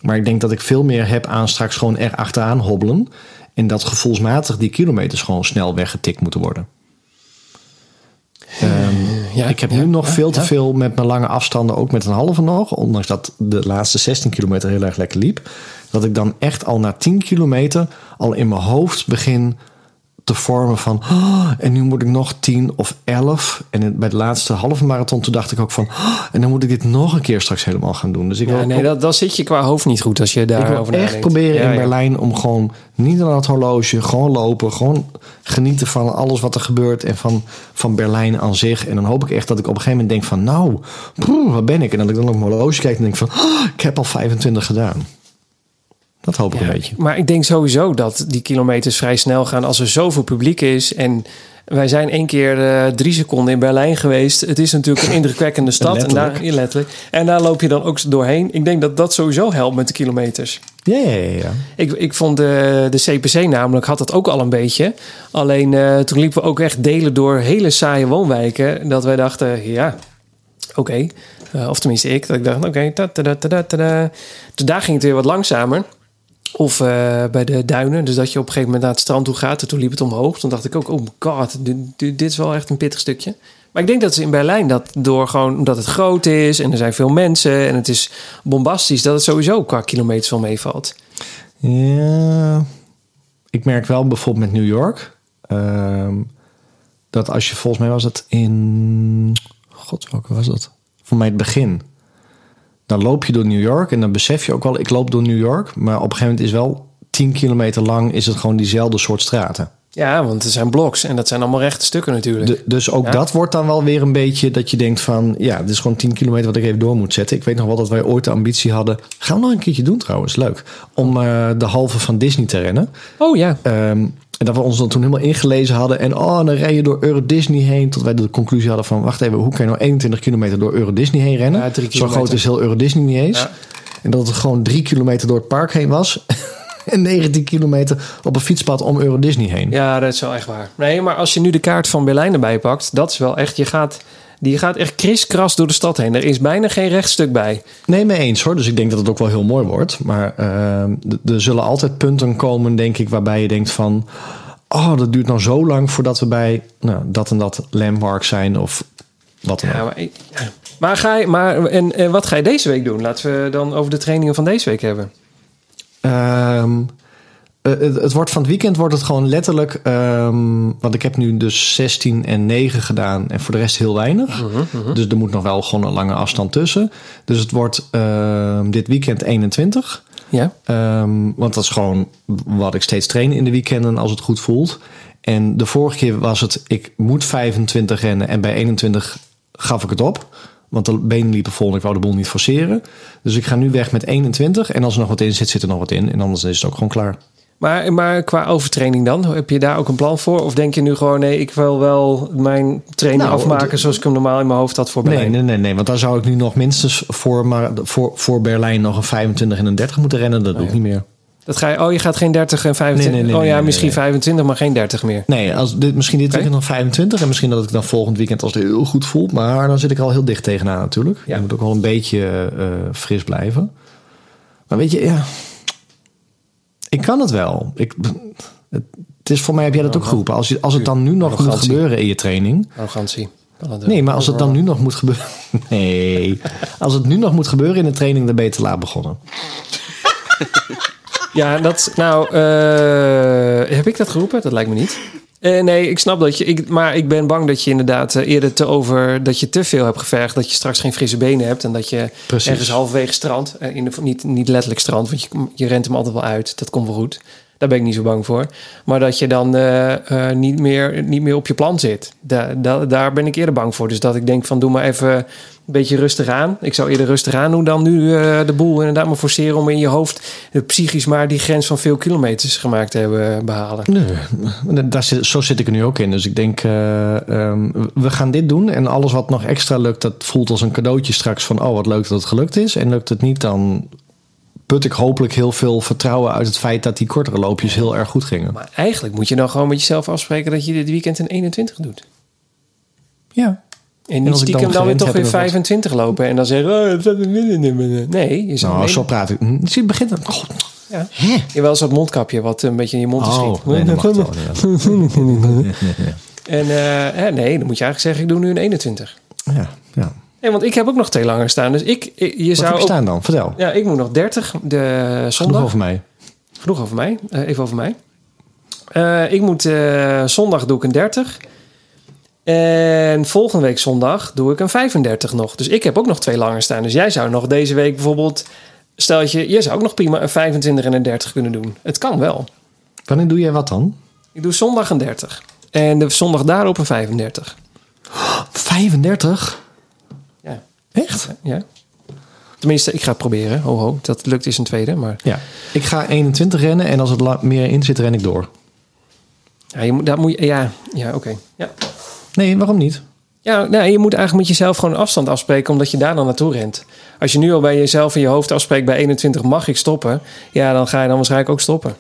[SPEAKER 2] Maar ik denk dat ik veel meer heb aan straks gewoon er achteraan hobbelen. En dat gevoelsmatig die kilometers gewoon snel weggetikt moeten worden. Ehm,
[SPEAKER 1] ja
[SPEAKER 2] ik heb
[SPEAKER 1] ja,
[SPEAKER 2] nu nog
[SPEAKER 1] ja,
[SPEAKER 2] veel te
[SPEAKER 1] ja.
[SPEAKER 2] veel met mijn lange afstanden, ook met een halve nog. Ondanks dat de laatste 16 kilometer heel erg lekker liep. Dat ik dan echt al na 10 kilometer al in mijn hoofd begin te vormen van... "Oh, en nu moet ik nog 10 of 11. En bij de laatste halve marathon toen dacht ik ook van... "Oh, en dan moet ik dit nog een keer straks helemaal gaan doen. Dus ik
[SPEAKER 1] Ja,
[SPEAKER 2] wil
[SPEAKER 1] nee, dat, dan zit je qua hoofd niet goed als je
[SPEAKER 2] ik wil echt
[SPEAKER 1] nadenkt.
[SPEAKER 2] proberen
[SPEAKER 1] Ja,
[SPEAKER 2] in. Berlijn om gewoon niet aan het horloge, gewoon lopen, gewoon genieten van alles wat er gebeurt en van, van Berlijn aan zich. En dan hoop ik echt dat ik op een gegeven moment denk van, nou, broer, waar ben ik? En dat ik dan op mijn horloge kijk en denk van, "Oh, ik heb al 25 gedaan. Dat hoop ik
[SPEAKER 1] Ja,
[SPEAKER 2] een beetje.
[SPEAKER 1] Maar ik denk sowieso dat die kilometers vrij snel gaan als er zoveel publiek is. En wij zijn één keer eh, drie seconden in Berlijn geweest. Het is natuurlijk een indrukwekkende stad. En daar,
[SPEAKER 2] Letterlijk.
[SPEAKER 1] En daar loop je dan ook doorheen. Ik denk dat dat sowieso helpt met de kilometers.
[SPEAKER 2] Ja, ja, ja.
[SPEAKER 1] Ik, ik vond de, de CPC namelijk had dat ook al een beetje. Alleen eh, toen liepen we ook echt delen door hele saaie woonwijken. Dat wij dachten, ja, oké. Eh, of tenminste ik. Dat ik dacht, oké. ta. Dus daar ging het weer wat langzamer. Of eh, bij de duinen. Dus dat je op een gegeven moment naar het strand toe gaat. En toen liep het omhoog. Toen dacht ik ook, oh my god, dit, dit is wel echt een pittig stukje. Maar ik denk dat ze in Berlijn dat door gewoon omdat het groot is en er zijn veel mensen en het is bombastisch, dat het sowieso qua kilometers wel meevalt.
[SPEAKER 2] Ja, ik merk wel bijvoorbeeld met New York. ehm, dat als je volgens mij was het in. God, welke was dat? Voor mij het begin. Dan loop je door New York en dan besef je ook wel, ik loop door New York. Maar op een gegeven moment is wel 10 kilometer lang is het gewoon diezelfde soort straten.
[SPEAKER 1] Ja, want er zijn bloks en dat zijn allemaal rechte stukken natuurlijk.
[SPEAKER 2] De- dus ook
[SPEAKER 1] Ja.
[SPEAKER 2] dat wordt dan wel weer een beetje dat je denkt van... ja, dit is gewoon 10 kilometer wat ik even door moet zetten. Ik weet nog wel dat wij ooit de ambitie hadden... gaan we nog een keertje doen trouwens, leuk. Om eh, de halve van Disney te rennen.
[SPEAKER 1] Oh ja.
[SPEAKER 2] Ehm, en dat we ons dan toen helemaal ingelezen hadden. En oh, dan rij je door Euro Disney heen. Tot wij de conclusie hadden van... wacht even, hoe kan je nou 21 kilometer door Euro Disney heen rennen?
[SPEAKER 1] Ja,
[SPEAKER 2] Zo groot is heel Euro Disney niet eens.
[SPEAKER 1] Ja.
[SPEAKER 2] En dat het gewoon drie kilometer door het park heen was. En 19 kilometer op een fietspad om Euro Disney heen.
[SPEAKER 1] Ja, dat is wel echt waar. Nee, maar als je nu de kaart van Berlijn erbij pakt, dat is wel echt, je gaat, die gaat echt kriskras door de stad heen. Er is bijna geen rechtstuk bij.
[SPEAKER 2] Nee, mee eens hoor. Dus ik denk dat het ook wel heel mooi wordt. Maar d- er zullen altijd punten komen, denk ik, waarbij je denkt van... Oh, dat duurt nou zo lang voordat we bij nou, dat en dat landmark zijn of wat dan ook.
[SPEAKER 1] Ja, maar, ga je, maar en, en wat ga je deze week doen? Laten we dan over de trainingen van deze week hebben.
[SPEAKER 2] Ehm, eh, het, het wordt van het weekend wordt het gewoon letterlijk. ehm, want ik heb nu dus 16 en 9 gedaan en voor de rest heel weinig. Dus er moet nog wel gewoon een lange afstand tussen. Dus het wordt ehm, dit weekend 21.
[SPEAKER 1] Ja.
[SPEAKER 2] Want dat is gewoon wat ik steeds train in de weekenden als het goed voelt. En de vorige keer was het, ik moet 25 rennen en bij 21 gaf ik het op. Want de benen liepen vol en ik wou de boel niet forceren. Dus ik ga nu weg met 21. En als er nog wat in zit, zit er nog wat in. En anders is het ook gewoon klaar.
[SPEAKER 1] Maar, maar qua overtraining dan, heb je daar ook een plan voor? Of denk je nu gewoon, nee, ik wil wel mijn training
[SPEAKER 2] Nou,
[SPEAKER 1] afmaken zoals ik hem normaal in mijn hoofd had voor
[SPEAKER 2] Nee,
[SPEAKER 1] Berlijn?
[SPEAKER 2] nee, nee, nee. Want daar zou ik nu nog minstens voor, maar voor, voor Berlijn nog een 25 en een 30 moeten rennen. Dat doe ik niet meer.
[SPEAKER 1] Dat ga je, oh, je gaat geen 30 en 25.
[SPEAKER 2] Nee, nee, nee,
[SPEAKER 1] oh ja, misschien
[SPEAKER 2] nee.
[SPEAKER 1] 25, maar geen 30 meer.
[SPEAKER 2] Nee, als dit, misschien dit weekend nog 25. En misschien dat ik dan volgend weekend als het heel goed voelt. Maar dan zit ik al heel dicht tegenaan natuurlijk.
[SPEAKER 1] Ja.
[SPEAKER 2] Je moet ook wel een beetje eh, fris blijven. Maar weet je, ja. Ik kan het wel. Ik, het, het is voor mij, heb jij dat ook geroepen. Als, je, als het dan nu nog moet
[SPEAKER 1] Arrogantie.
[SPEAKER 2] gebeuren in je training.
[SPEAKER 1] Arrogantie.
[SPEAKER 2] Nee, maar als het dan nu nog moet gebeuren. Nee. Als het nu nog moet gebeuren in de training, dan ben je te laat begonnen.
[SPEAKER 1] Ja, dat. Nou, eh, heb ik dat geroepen? Dat lijkt me niet. Eh, nee, ik snap dat je. Ik, maar ik ben bang dat je inderdaad eh, eerder te over. dat je te veel hebt gevergd. Dat je straks geen frisse benen hebt. En dat je
[SPEAKER 2] Precies.
[SPEAKER 1] ergens halverwege strand. in de, niet, niet letterlijk strand, want je, je rent hem altijd wel uit. Dat komt wel goed. Daar ben ik niet zo bang voor. Maar dat je dan niet, meer, niet meer op je plan zit. Da, da- daar ben ik eerder bang voor. Dus dat ik denk van doe maar even een beetje rustig aan. Ik zou eerder rustig aan doen dan nu eh, de boel inderdaad maar forceren om in je hoofd eh, psychisch maar die grens van veel kilometers gemaakt te hebben behalen.
[SPEAKER 2] Nee, daar zit, zo zit ik er nu ook in. Dus ik denk, eh, ehm, we gaan dit doen. En alles wat nog extra lukt, dat voelt als een cadeautje straks. Van, oh, wat leuk dat het gelukt is. En lukt het niet, dan put ik hopelijk heel veel vertrouwen uit het feit dat die kortere loopjes heel erg goed gingen.
[SPEAKER 1] Maar eigenlijk moet je dan gewoon met jezelf afspreken dat je dit weekend een 21 doet.
[SPEAKER 2] Ja.
[SPEAKER 1] En niet
[SPEAKER 2] ik dan
[SPEAKER 1] stiekem dan, weer toch weer
[SPEAKER 2] en wat-
[SPEAKER 1] 25 lopen en dan zeggen, oh, het. Nee, je zou
[SPEAKER 2] Nou,
[SPEAKER 1] nee,
[SPEAKER 2] zo praat ik. Hm, Zie je, begint het. God.
[SPEAKER 1] ja. Je wel zo'n mondkapje wat een beetje in je mond
[SPEAKER 2] Oh,
[SPEAKER 1] schiet.
[SPEAKER 2] nee, dat mag wel.
[SPEAKER 1] En hè, nee, dan moet je eigenlijk zeggen, ik doe nu een 21.
[SPEAKER 2] Ja, ja.
[SPEAKER 1] Nee, want ik heb ook nog twee langer staan. Dus ik, ik- je
[SPEAKER 2] Wat
[SPEAKER 1] zou
[SPEAKER 2] heb je staan dan? Vertel.
[SPEAKER 1] Ja, ik moet nog 30 de
[SPEAKER 2] Genoeg
[SPEAKER 1] zondag.
[SPEAKER 2] over mij.
[SPEAKER 1] Genoeg over mij. Eh, even over mij. Eh, ik moet zondag doe ik een 30. En volgende week zondag doe ik een 35 nog. Dus ik heb ook nog twee langer staan. Dus jij zou nog deze week bijvoorbeeld... Stel je, je zou ook nog prima een 25 en een 30 kunnen doen. Het kan wel.
[SPEAKER 2] Wanneer doe jij wat dan?
[SPEAKER 1] Ik doe zondag een 30. En de zondag daarop een 35.
[SPEAKER 2] 35?
[SPEAKER 1] Ja.
[SPEAKER 2] Echt?
[SPEAKER 1] ja. Tenminste, ik ga het proberen. Ho, ho. Dat lukt is een tweede. Maar
[SPEAKER 2] Ja. Ik ga 21 rennen en als het meer in zit, ren ik door.
[SPEAKER 1] ja, je moet, daar moet je... Ja, ja oké. Ja.
[SPEAKER 2] Nee, waarom niet?
[SPEAKER 1] Ja, nou, je moet eigenlijk met jezelf gewoon een afstand afspreken, omdat je daar dan naartoe rent. Als je nu al bij jezelf in je hoofd afspreekt, bij 21 mag ik stoppen, ja, dan ga je dan waarschijnlijk ook stoppen.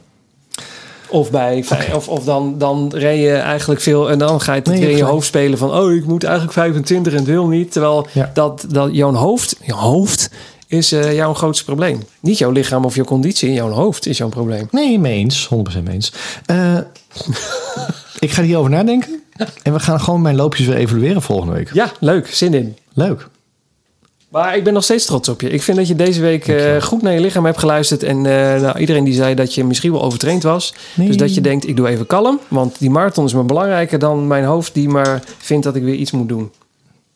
[SPEAKER 1] Of, bij, of, of dan, dan reed je eigenlijk veel en dan ga je het
[SPEAKER 2] Nee, je
[SPEAKER 1] weer in je hoofd spelen van, oh, ik moet eigenlijk 25 en wil niet. Terwijl
[SPEAKER 2] Ja.
[SPEAKER 1] dat, dat jouw hoofd, jouw hoofd is eh, jouw grootste probleem. Niet jouw lichaam of je conditie, jouw hoofd is jouw probleem.
[SPEAKER 2] Nee, mee eens. 100% mee eens. Eh, ik ga hierover nadenken. En we gaan gewoon mijn loopjes weer evalueren volgende week.
[SPEAKER 1] Ja, leuk, zin in.
[SPEAKER 2] Leuk.
[SPEAKER 1] Maar ik ben nog steeds trots op je. Ik vind dat je deze week eh, goed naar je lichaam hebt geluisterd. En eh, nou, iedereen die zei dat je misschien wel overtraind was.
[SPEAKER 2] Nee.
[SPEAKER 1] Dus dat je denkt, ik doe even kalm. Want die marathon is me belangrijker dan mijn hoofd die maar vindt dat ik weer iets moet doen.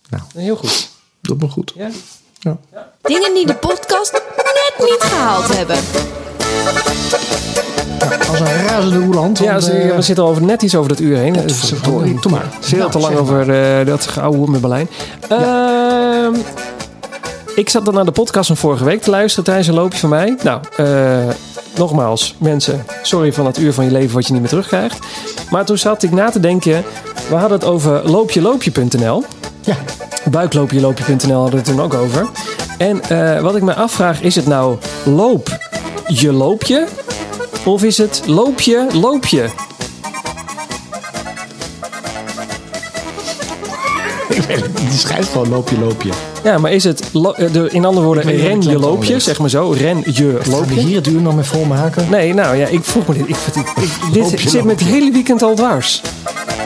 [SPEAKER 2] Nou.
[SPEAKER 1] Heel goed.
[SPEAKER 2] Doet me goed.
[SPEAKER 1] Ja.
[SPEAKER 2] Ja.
[SPEAKER 3] Dingen die de podcast net niet gehaald hebben.
[SPEAKER 2] Als een razende roeland.
[SPEAKER 1] Ja,
[SPEAKER 2] want, eh,
[SPEAKER 1] we zitten over, net iets over het uur heen. Het is-
[SPEAKER 2] Potverdorie, doe maar.
[SPEAKER 1] Veel te lang over eh, dat geouwe met Berlijn. Ehm, ik zat dan naar de podcast van vorige week te luisteren tijdens een loopje van mij. Nou, eh, nogmaals, mensen, sorry van dat uur van je leven wat je niet meer terugkrijgt. Maar toen zat ik na te denken, we hadden het over loopjeloopje.nl.
[SPEAKER 2] Ja.
[SPEAKER 1] Buikloopjeloopje.nl hadden we het toen ook over. En eh, wat ik me afvraag, is het nou loop je loopje? Of is het loopje loopje?
[SPEAKER 2] Die schrijft gewoon loopje, loopje.
[SPEAKER 1] Ja, maar is het, lo- eh, de, in andere woorden,
[SPEAKER 2] Ik weet niet
[SPEAKER 1] ren je
[SPEAKER 2] het
[SPEAKER 1] loopje, zeg maar zo, ren je
[SPEAKER 2] Gaan we
[SPEAKER 1] loopje?
[SPEAKER 2] hier het uur nog mee volmaken?
[SPEAKER 1] Nee, nou ja, ik vroeg me dit. Ik, ik, ik- dit
[SPEAKER 2] Loopje,
[SPEAKER 1] zit me het
[SPEAKER 2] loopje.
[SPEAKER 1] hele weekend al dwars.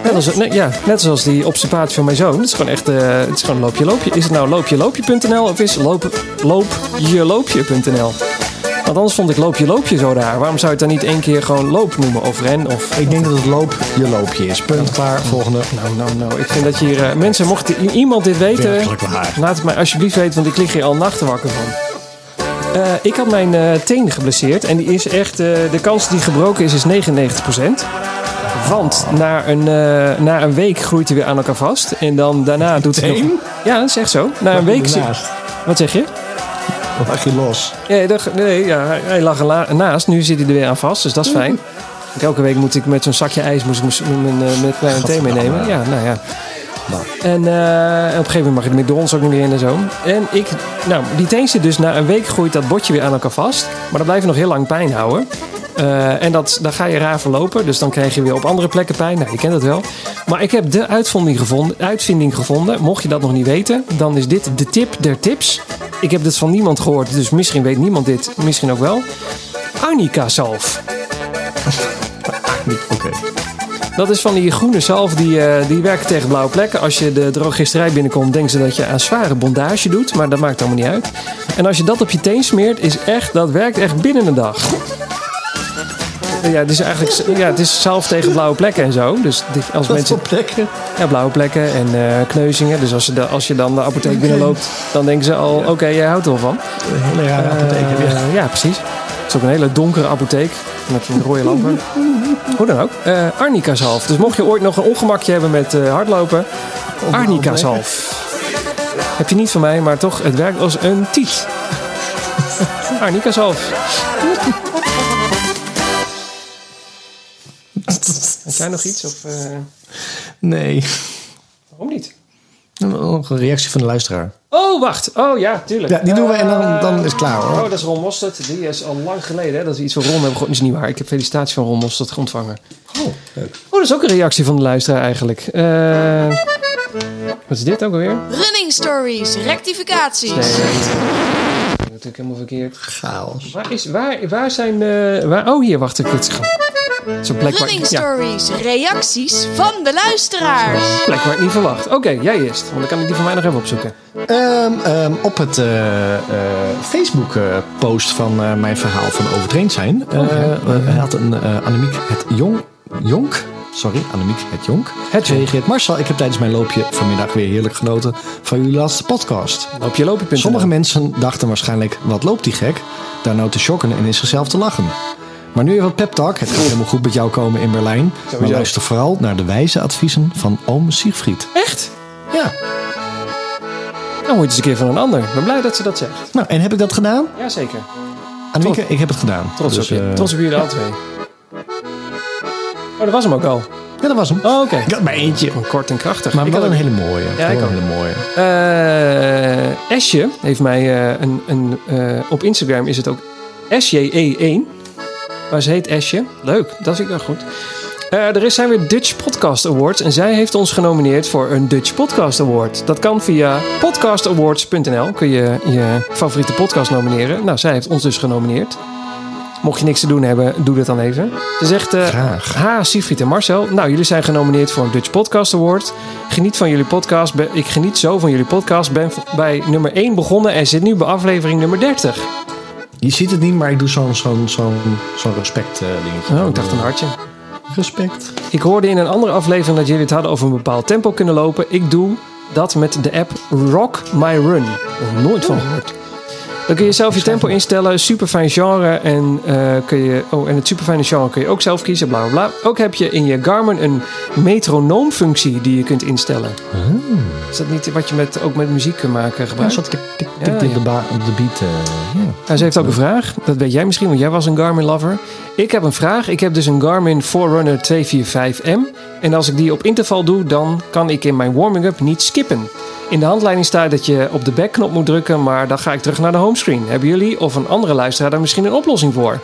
[SPEAKER 1] Net, als, nee, ja, net zoals die observatie van mijn zoon. Het is gewoon echt, eh, het is gewoon loopje loopje. Is het nou loopjeloopje.nl of is loop, loopjeloopje.nl? Want anders vond ik loopje loopje zo raar. Waarom zou je het dan niet één keer gewoon loop noemen of ren of...
[SPEAKER 2] Ik denk dat het loop je loopje is. Punt, klaar, volgende.
[SPEAKER 1] Nou, nou, nou. Ik vind dat je hier... eh, mensen, mocht iemand dit weten... Laat het mij alsjeblieft weten, want ik lig hier al nachten wakker van. Eh, ik had mijn eh teen geblesseerd en die is echt, de kans die gebroken is, is 99%. Want na een, na een week groeit hij weer aan elkaar vast. En dan daarna doet hij nog... Ja, dat is echt zo. Na een week... zit-. Wat zeg je?
[SPEAKER 2] Dan lag je los.
[SPEAKER 1] Ja, dat- nee, ja, hij- lag ernaast. Nu zit hij er weer aan vast, dus dat is fijn. Want Elke week moet ik met zo'n zakje ijs moest ik mijn, mijn, eh, kleine thee meenemen. Ja, nou ja. En eh, op een gegeven moment mag je de McDonald's ook niet meer in en zo. En ik, nou, die teen zit dus na een week groeit dat botje weer aan elkaar vast. Maar dan blijft nog heel lang pijn houden. Eh, en dat, dan ga je raar verlopen. Dus dan krijg je weer op andere plekken pijn. Nou, je kent het wel. Maar ik heb de uitvinding gevonden, uitvinding gevonden. Mocht je dat nog niet weten, dan is dit de tip der tips. Ik heb dit van niemand gehoord, dus misschien weet niemand dit. Misschien ook wel. Arnica zalf.
[SPEAKER 2] Oké.
[SPEAKER 1] Dat is van die groene zalf die, eh, die werkt tegen blauwe plekken. Als je de drogisterij binnenkomt, denken ze dat je aan zware bondage doet. Maar dat maakt allemaal niet uit. En als je dat op je teen smeert, is echt, dat werkt echt binnen een dag. Ja, het is eigenlijk ja, het is zalf tegen blauwe plekken en zo. Dus dit- als
[SPEAKER 2] Wat
[SPEAKER 1] mensen,
[SPEAKER 2] plekken?
[SPEAKER 1] ja, blauwe plekken en eh, kneuzingen. Dus als je, de, als je dan de apotheek binnenloopt, dan denken ze al: oké, jij houdt er wel van.
[SPEAKER 2] Een hele rare apotheek.
[SPEAKER 1] Eh, ja, precies. Het is ook een hele donkere apotheek met een rode lampen. Hoe dan ook. Eh Arnica zalf. Dus mocht je ooit nog een ongemakje hebben met hardlopen, Arnica zalf. Heb je niet van mij, maar toch, het werkt als een tiet. Arnica zalf. Jij nog iets? Of, eh,
[SPEAKER 2] Nee.
[SPEAKER 1] waarom niet?
[SPEAKER 2] Nog een reactie van de luisteraar.
[SPEAKER 1] Oh, wacht. Oh ja, tuurlijk.
[SPEAKER 2] Ja, die doen we en dan, dan is het klaar hoor.
[SPEAKER 1] Oh, dat is Ron Mostert. Die is al lang geleden. Hè? Dat is iets van Ron hebben we gewoon. is niet waar. Ik heb felicitaties van Ron Mostert ontvangen.
[SPEAKER 2] Oh, leuk.
[SPEAKER 1] Oh, dat is ook een reactie van de luisteraar eigenlijk. Eh, wat is dit ook alweer?
[SPEAKER 3] Running stories, rectificaties.
[SPEAKER 1] Nee, nee, nee. Natuurlijk helemaal verkeerd.
[SPEAKER 2] Chaos.
[SPEAKER 1] Waar, is, waar, waar zijn. Waar, oh, hier, wacht. Ik het Zo'n plek waar,
[SPEAKER 3] Running
[SPEAKER 1] ja,
[SPEAKER 3] stories, reacties van de luisteraars.
[SPEAKER 1] plek waar ik niet verwacht. Oké, jij eerst. Want dan kan ik die van mij nog even opzoeken.
[SPEAKER 2] Ehm, ehm, op het eh, eh, Facebook-post van eh, mijn verhaal van overtraind zijn... eh, eh, had een uh, Annemiek het Jong... Jonk? Sorry, Annemiek het Jonk.
[SPEAKER 1] Het
[SPEAKER 2] reageert. Marcel, ik heb tijdens mijn loopje vanmiddag weer heerlijk genoten van jullie laatste podcast.
[SPEAKER 1] Loop je lopen.
[SPEAKER 2] Sommige mensen dachten waarschijnlijk, wat loopt die gek? Daar nou te shocken en in zichzelf te lachen. Maar nu even wat pep talk. Het gaat helemaal goed met jou komen in Berlijn. Maar
[SPEAKER 1] Sowieso.
[SPEAKER 2] luister vooral naar de wijze adviezen van oom Siegfried.
[SPEAKER 1] Echt?
[SPEAKER 2] Ja.
[SPEAKER 1] Dan hoor je eens een keer van een ander. Ik ben blij dat ze dat zegt.
[SPEAKER 2] Nou, en heb ik dat gedaan?
[SPEAKER 1] Jazeker.
[SPEAKER 2] Annemieke, ik heb het gedaan.
[SPEAKER 1] Trots
[SPEAKER 2] Dus,
[SPEAKER 1] op je.
[SPEAKER 2] eh,
[SPEAKER 1] Trots op jullie alle twee. Oh, dat was hem ook al.
[SPEAKER 2] Ja, dat was hem.
[SPEAKER 1] Oh, oké.
[SPEAKER 2] Ik had maar eentje.
[SPEAKER 1] Kort en krachtig.
[SPEAKER 2] Maar
[SPEAKER 1] Ik
[SPEAKER 2] wel
[SPEAKER 1] had
[SPEAKER 2] een hele mooie.
[SPEAKER 1] Ja, ik
[SPEAKER 2] Wel een hele mooie.
[SPEAKER 1] Eh, Esje heeft mij eh, een... een op Instagram is het ook SJE1. Maar ze heet Esje. Leuk, dat vind ik wel goed. Eh, er zijn weer Dutch Podcast Awards. En zij heeft ons genomineerd voor een Dutch Podcast Award. Dat kan via podcastawards.nl. Kun je je favoriete podcast nomineren. Nou, zij heeft ons dus genomineerd. Mocht je niks te doen hebben, doe dat dan even. Ze zegt... eh,
[SPEAKER 2] Graag.
[SPEAKER 1] Ha, Siegfried en Marcel. Nou, jullie zijn genomineerd voor een Dutch Podcast Award. Geniet van jullie podcast. Ik geniet zo van jullie podcast. Ben bij nummer 1 begonnen en zit nu bij aflevering nummer 30.
[SPEAKER 2] Je ziet het niet, maar ik doe zo'n zo'n zo'n zo'n respect eh, dingetje.
[SPEAKER 1] Oh, ik dacht een hartje.
[SPEAKER 2] Respect.
[SPEAKER 1] Ik hoorde in een andere aflevering dat jullie het hadden over een bepaald tempo kunnen lopen. Ik doe dat met de app Rock My Run. Nog nooit van gehoord. Dan kun je zelf je tempo instellen, super fijn genre en eh, kun je oh en het super fijne genre kun je ook zelf kiezen, bla bla bla. Ook heb je in je Garmin een metronoomfunctie die je kunt instellen. Is dat niet wat je met ook met muziek kunt maken gebruikt?
[SPEAKER 2] tik, tik,
[SPEAKER 1] Ja,
[SPEAKER 2] tik, tik,
[SPEAKER 1] ja.
[SPEAKER 2] de, de beat.
[SPEAKER 1] Nou, ze heeft ook een vraag. Dat weet jij misschien, want jij was een Garmin lover. Ik heb een vraag. Ik heb dus een Garmin Forerunner 245M. En als ik die op interval doe, dan kan ik in mijn warming-up niet skippen. In de handleiding staat dat je op de backknop moet drukken, maar dan ga ik terug naar de homescreen. Hebben jullie of een andere luisteraar daar misschien een oplossing voor?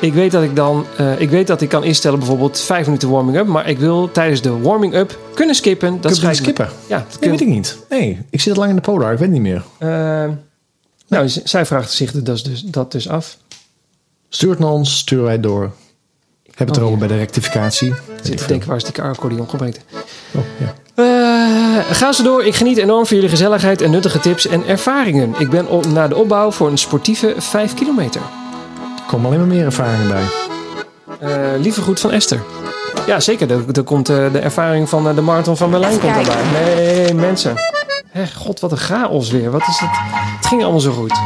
[SPEAKER 1] Ik weet dat ik dan, eh, ik weet dat ik kan instellen bijvoorbeeld 5 minuten warming-up, maar ik wil tijdens de warming-up kunnen skippen. Dat
[SPEAKER 2] Kun je skippen?
[SPEAKER 1] Ja, dat
[SPEAKER 2] Nee,
[SPEAKER 1] kun-
[SPEAKER 2] weet ik niet. Nee, ik zit al lang in de Polar. Ik weet het niet meer.
[SPEAKER 1] Eh, nou, zij vraagt zich dus, dus, dat dus af.
[SPEAKER 2] Stuur het naar ons, sturen wij door. Heb het
[SPEAKER 1] Oh,
[SPEAKER 2] erover
[SPEAKER 1] ja.
[SPEAKER 2] bij de rectificatie.
[SPEAKER 1] Ik zit te denken, waar is die accordeon gebeten?
[SPEAKER 2] Oh, ja.
[SPEAKER 1] Eh, ga zo door. Ik geniet enorm van jullie gezelligheid en nuttige tips en ervaringen. Ik ben op, naar de opbouw voor een sportieve 5 kilometer.
[SPEAKER 2] Er komen alleen maar meer ervaringen bij.
[SPEAKER 1] Eh lieve groet van Esther. Ja, zeker. Er, er komt eh, de ervaring van eh, de marathon van Berlijn komt daarbij. Nee, mensen. Hè, God, wat een chaos weer. Wat is het? Het ging allemaal zo goed.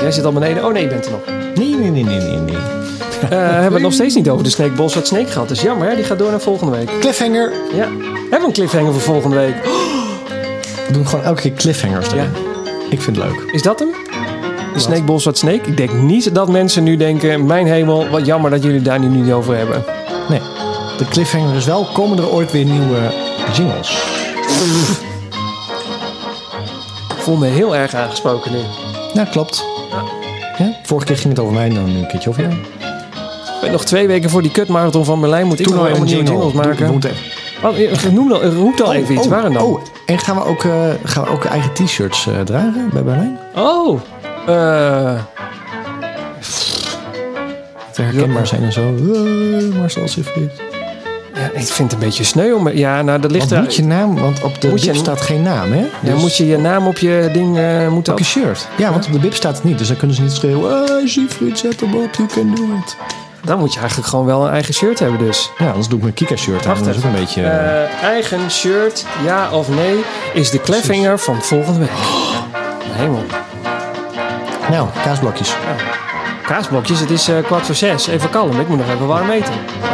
[SPEAKER 1] Jij zit al beneden. Oh nee, je bent er nog.
[SPEAKER 2] Nee, nee, nee, nee, nee. nee.
[SPEAKER 1] Eh, hebben we het nog steeds niet over de Snake Boss wat Snake gehad. Dat is jammer, hè? Die gaat door naar volgende week.
[SPEAKER 2] Cliffhanger.
[SPEAKER 1] Ja. Hebben we een cliffhanger voor volgende week?
[SPEAKER 2] We doen gewoon elke keer cliffhangers erin.
[SPEAKER 1] Ja.
[SPEAKER 2] Ik vind het leuk.
[SPEAKER 1] Is dat hem? De Snake Boss wat Snake? Ik denk niet dat mensen nu denken... Mijn hemel, wat jammer dat jullie daar nu niet over hebben.
[SPEAKER 2] Nee. De cliffhanger is wel, komen er ooit weer nieuwe jingles?
[SPEAKER 1] Ik voel me heel erg aangesproken nu.
[SPEAKER 2] Ja, klopt. Ja, vorige keer ging het over mij, dan nu een keertje over jou.
[SPEAKER 1] Ben nog twee weken voor die kutmarathon van Berlijn. Moet ik nog helemaal nieuwe jingles maken. eh, noem dan, roep dan even iets.
[SPEAKER 2] oh,
[SPEAKER 1] Waar dan?
[SPEAKER 2] Oh, en gaan we ook, eh, gaan we ook eigen t-shirts eh, dragen bij Berlijn?
[SPEAKER 1] Oh. eh,
[SPEAKER 2] Te herkenbaar zijn en zo. Uh, Marcel Siegfried.
[SPEAKER 1] ja, ik vind het een beetje sneu. Om, ja, nou, dat ligt
[SPEAKER 2] Want
[SPEAKER 1] er...
[SPEAKER 2] moet je naam, want op de
[SPEAKER 1] Moet je
[SPEAKER 2] bib
[SPEAKER 1] een-
[SPEAKER 2] staat geen naam, hè?
[SPEAKER 1] ja,
[SPEAKER 2] Dus-
[SPEAKER 1] moet je je naam op je ding eh moeten...
[SPEAKER 2] Op je shirt. Ja, want op de bib staat het niet. Dus dan kunnen ze niet schreeuwen. Ah, Siegfried, zet hem op, you can do it.
[SPEAKER 1] Dan moet je eigenlijk gewoon wel een eigen shirt hebben dus.
[SPEAKER 2] Ja, anders doe ik mijn Kika-shirt aan. Dat is ook een beetje... eh,
[SPEAKER 1] Eh, eigen shirt, ja of nee, is de cliffhanger van volgende week. Mijn Hemel.
[SPEAKER 2] nou, kaasblokjes.
[SPEAKER 1] Kaasblokjes, het is eh, kwart voor zes. Even kalm, ik moet nog even warm eten. Oh,